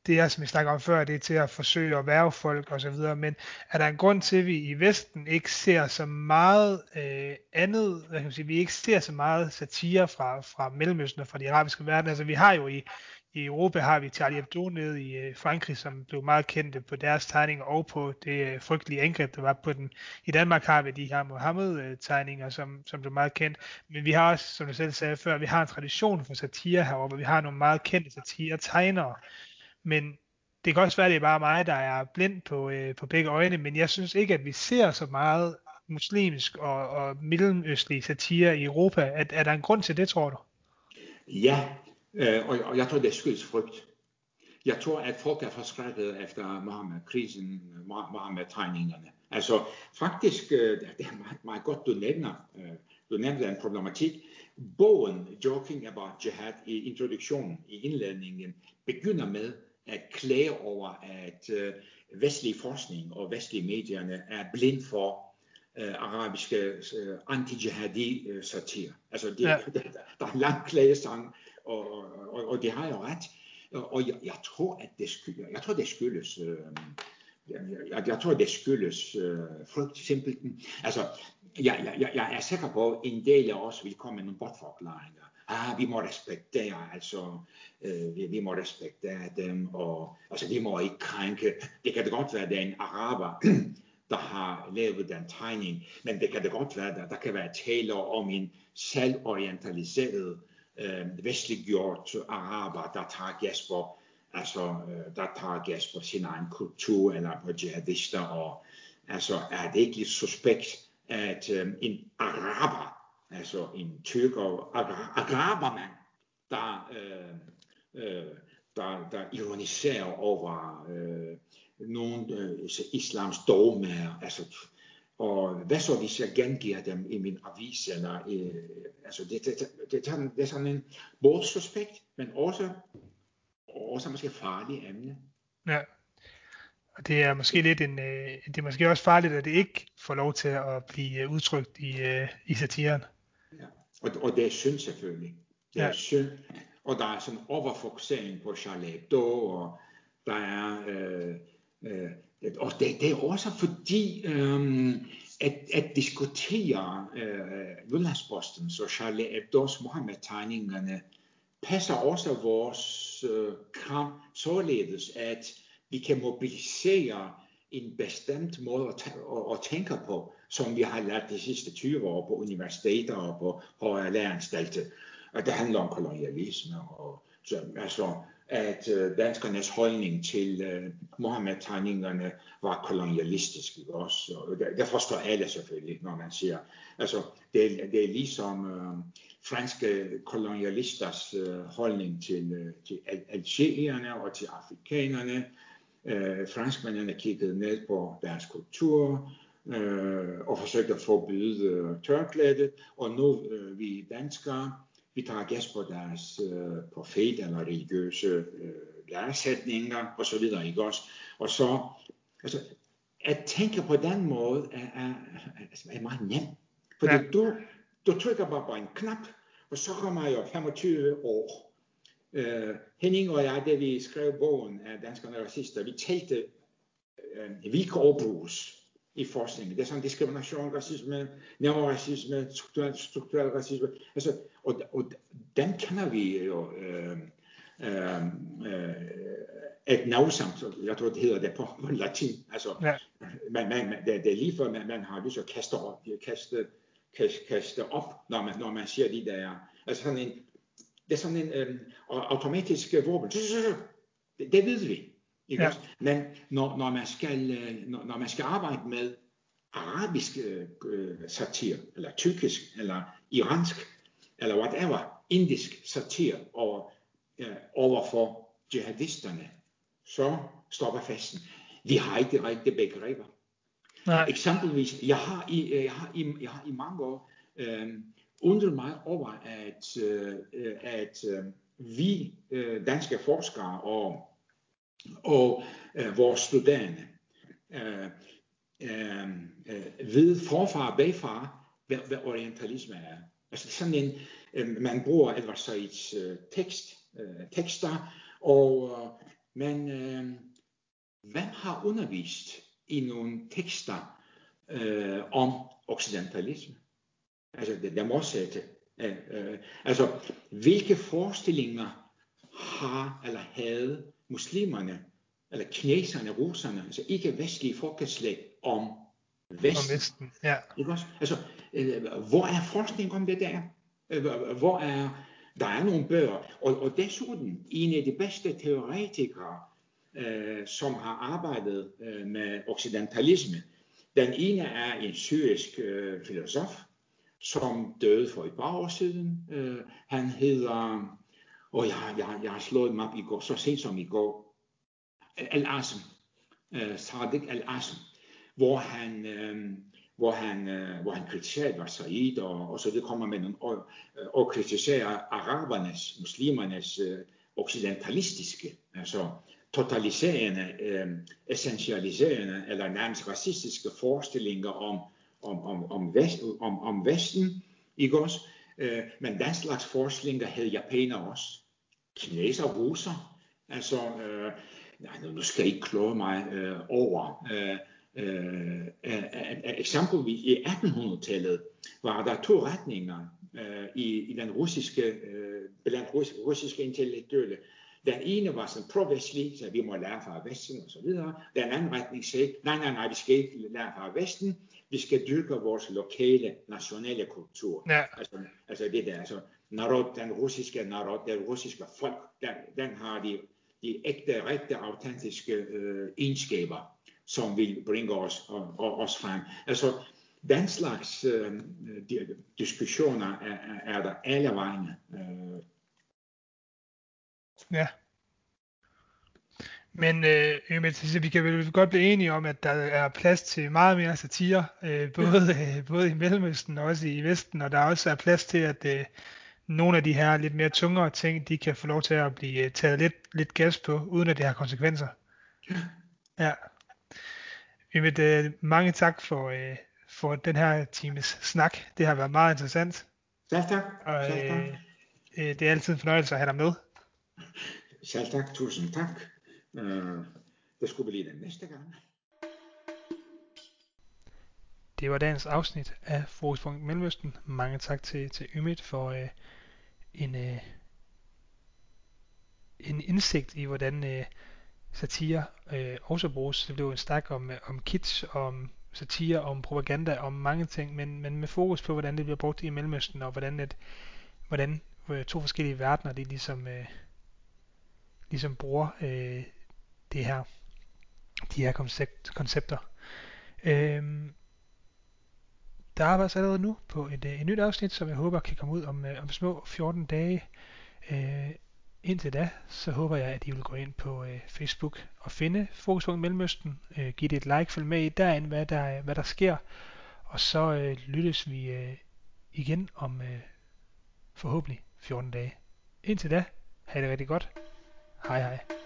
det er, som vi snakker om før, det er til at forsøge at værve folk og så videre, men er der en grund til, at vi i Vesten ikke ser så meget øh, andet, hvad kan man sige, vi ikke ser så meget satire fra, fra Mellemøsten og fra de arabiske verden, altså vi har jo i, i Europa har vi Charlie Hebdo nede i øh, Frankrig, som blev meget kendte på deres tegninger og på det øh, frygtelige angreb, der var på den. I Danmark har vi de her Mohammed-tegninger, som, som blev meget kendt. Men vi har også, som du selv sagde før, vi har en tradition for satire heroppe, og vi har nogle meget kendte satire-tegnere. Men det kan også være, at det er bare mig, der er blind på, øh, på begge øjne, men jeg synes ikke, at vi ser så meget muslimsk og, og mellemøstlig satire i Europa. Er, er der en grund til det, tror du? Ja, Øh, og, og jeg tror, det skyldes frygt. Jeg tror, at folk er forskrækket efter Mohammed-krisen, Mohammed-tegningerne. Altså faktisk, øh, det er meget, meget godt, du nævner, øh, du nævner en problematik. Bogen Joking About Jihad i introduktionen, i indledningen, begynder med at klage over, at vestlig forskning og vestlige medierne er blind for øh, arabiske øh, anti-jihadi øh, satir. Altså det, ja. der, der er en lang klagesang, og, og, og det har jeg ret. Og jeg, jeg tror, at det skyldes, jeg tror, det skyldes, øh, jeg, jeg tror, det skyldes øh, frygt simpelthen. Altså, jeg, jeg, jeg er sikker på, at en del af os vil komme med nogle bortforklaringer. Ah, vi må respektere, altså, øh, vi, vi må respektere dem, og altså, vi må ikke krænke. Det kan det godt være, at det er en araber, der har lavet den tegning, men det kan det godt være, der, der kan være tale om en selvorientaliseret, øh, vestliggjort araber, der tager gas på, altså, øh, der tager gas på sin egen kultur, eller på jihadister, og altså, er det ikke lidt suspekt, at øh, en araber, altså en tyrker, agrabermand, der, øh, øh, der, der ironiserer over øh, nogle øh, islams dogmer, altså og hvad så, hvis jeg gengiver dem i min avis? Eller, øh, altså det, det, det, det, det er sådan en både suspekt, men også, også måske farlig emne. Ja, og det er måske lidt en, øh, det er måske også farligt, at det ikke får lov til at blive øh, udtrykt i, øh, i satiren. Ja, og, og det er synd selvfølgelig. Det er ja. synd. Og der er sådan overfokusering på Charlie Hebdo, og der er øh, Øh, og det, det er også fordi, øh, at, at diskutere øh, Jyllandsposten og Charlie Hebdo's Mohammed-tegningerne passer også vores øh, kram således, at vi kan mobilisere en bestemt måde at, at, at tænke på, som vi har lært de sidste 20 år på universiteter og på højere læreanstalter. Og det handler om kolonialisme og så, altså at øh, danskernes holdning til øh, Mohammed-tegningerne var kolonialistisk. Ikke også? Og det, det forstår alle selvfølgelig, når man siger. Altså, det, det er ligesom øh, franske kolonialisters øh, holdning til, øh, til algerierne og til afrikanerne. Øh, franskmændene kiggede ned på deres kultur, øh, og forsøgte at forbyde øh, tørklædet, og nu øh, vi danskere vi tager gas på deres øh, profet eller religiøse øh, læresætninger osv. Ikke også? Og så, altså, at tænke på den måde er, er, er, er meget nemt. Fordi ja. du, du trykker bare på en knap, og så kommer jeg 25 år. Uh, Henning og jeg, da vi skrev bogen af Danskerne Racister, vi talte uh, vilkårbrugs i forskningen. Det er sådan diskrimination, racisme, neoracisme, strukturel, strukturel racisme. Altså, og, og den kender vi jo øh, øh, øh, et navsamt, jeg tror det hedder det på, på latin. Altså, ja. man, man, det, det er lige før, man, man har lyst til at kaste op, kaste, kaste, kaste op når, man, når man siger de der. Altså sådan en, det er sådan en øh, automatisk våben. Det, det ved vi. Ikke ja. Men når, når, man skal, øh, når, når man skal arbejde med arabisk øh, satir, eller tyrkisk, eller iransk, eller whatever, indisk satir over, øh, over for jihadisterne, så stopper festen. Vi har ikke de rigtige begreber. Nej. Eksempelvis, jeg har i, øh, jeg har i, jeg har i mange år øh, undret mig over, at, øh, at øh, vi øh, danske forskere og og øh, vores studerende. Øh, øh, øh ved forfar og bagfar, hvad, hvad orientalisme er. Altså sådan en, øh, man bruger Edward Saids øh, tekst, øh, tekster, og øh, man, øh, hvem har undervist i nogle tekster øh, om occidentalisme? Altså det, det modsatte. Øh, øh, altså hvilke forestillinger har eller havde muslimerne, eller kineserne, russerne, altså ikke vestlige folkeslag om Vesten. Om Vesten, ja. Ikke også? Altså, øh, hvor er forskning om det der? Øh, hvor er, der er nogle bøger, og, og desuden en af de bedste teoretikere, øh, som har arbejdet øh, med occidentalisme. Den ene er en syrisk øh, filosof, som døde for et par år siden. Øh, han hedder, og jeg, jeg, jeg har slået ham op i går, så sent som i går, Al-Asm, øh, Sadiq Al-Asm, hvor han, øh, hvor han, øh, hvor han kritiserer Vasaid, og, og så det kommer med nogle, og, øh, og kritiserer arabernes, muslimernes øh, occidentalistiske, altså totaliserende, øh, essentialiserende eller nærmest racistiske forestillinger om, om, om, om, vest, om, om Vesten, ikke også? Øh, men den slags forestillinger havde japanere også. Kineser og russer. Altså, øh, nej, nu skal jeg ikke kloge mig øh, over. Øh, øh, eksempelvis i 1800-tallet var der to retninger øh, i, i den russiske, øh, blandt russiske intellektuelle. Den ene var sådan pro-vestlig, så vi må lære fra Vesten og så videre. Den anden retning sagde, nej, nej, nej, vi skal ikke lære fra Vesten, vi skal dyrke vores lokale, nationale kultur. Ja. Altså, altså det der, altså, narod, den russiske narod, det russiske folk, den, den har de, de ægte, rigtige, autentiske øh, egenskaber, som vil bringe os, og, og, os frem. Altså, den slags øh, diskussioner er, er der alle vegne. Øh, Ja. Men øh, Ømit, vi kan vel godt blive enige om, at der er plads til meget mere satire, øh, både, øh, både i Mellemøsten og også i Vesten, og der også er plads til, at øh, nogle af de her lidt mere tungere ting, de kan få lov til at blive øh, taget lidt, lidt gas på, uden at det har konsekvenser. Ja. Ømit, øh, mange tak for, øh, for den her times snak. Det har været meget interessant. Selv tak. Og, øh, øh, det er altid en fornøjelse at have dig med. Selv tak, tusind tak. Uh, det skulle blive den næste gang. Det var dagens afsnit af Fokuspunkt Mellemøsten. Mange tak til, til Ymit for øh, en, øh, en indsigt i, hvordan øh, satire øh, også bruges. Det blev en snak om, øh, om kitsch, om satire, om propaganda, om mange ting, men, men med fokus på, hvordan det bliver brugt i Mellemøsten, og hvordan, et, hvordan øh, to forskellige verdener, de ligesom, øh, ligesom bruger øh, det her, de her koncept, koncepter. Øh, der arbejdes allerede nu på et, øh, et nyt afsnit, som jeg håber kan komme ud om, øh, om små 14 dage. Øh, indtil da, så håber jeg, at I vil gå ind på øh, Facebook og finde Fokuspunkt Mellemøsten. Øh, giv det et like, følg med i derinde, hvad der, hvad der sker. Og så øh, lyttes vi øh, igen om øh, forhåbentlig 14 dage. Indtil da, have det rigtig godt. Hej hej.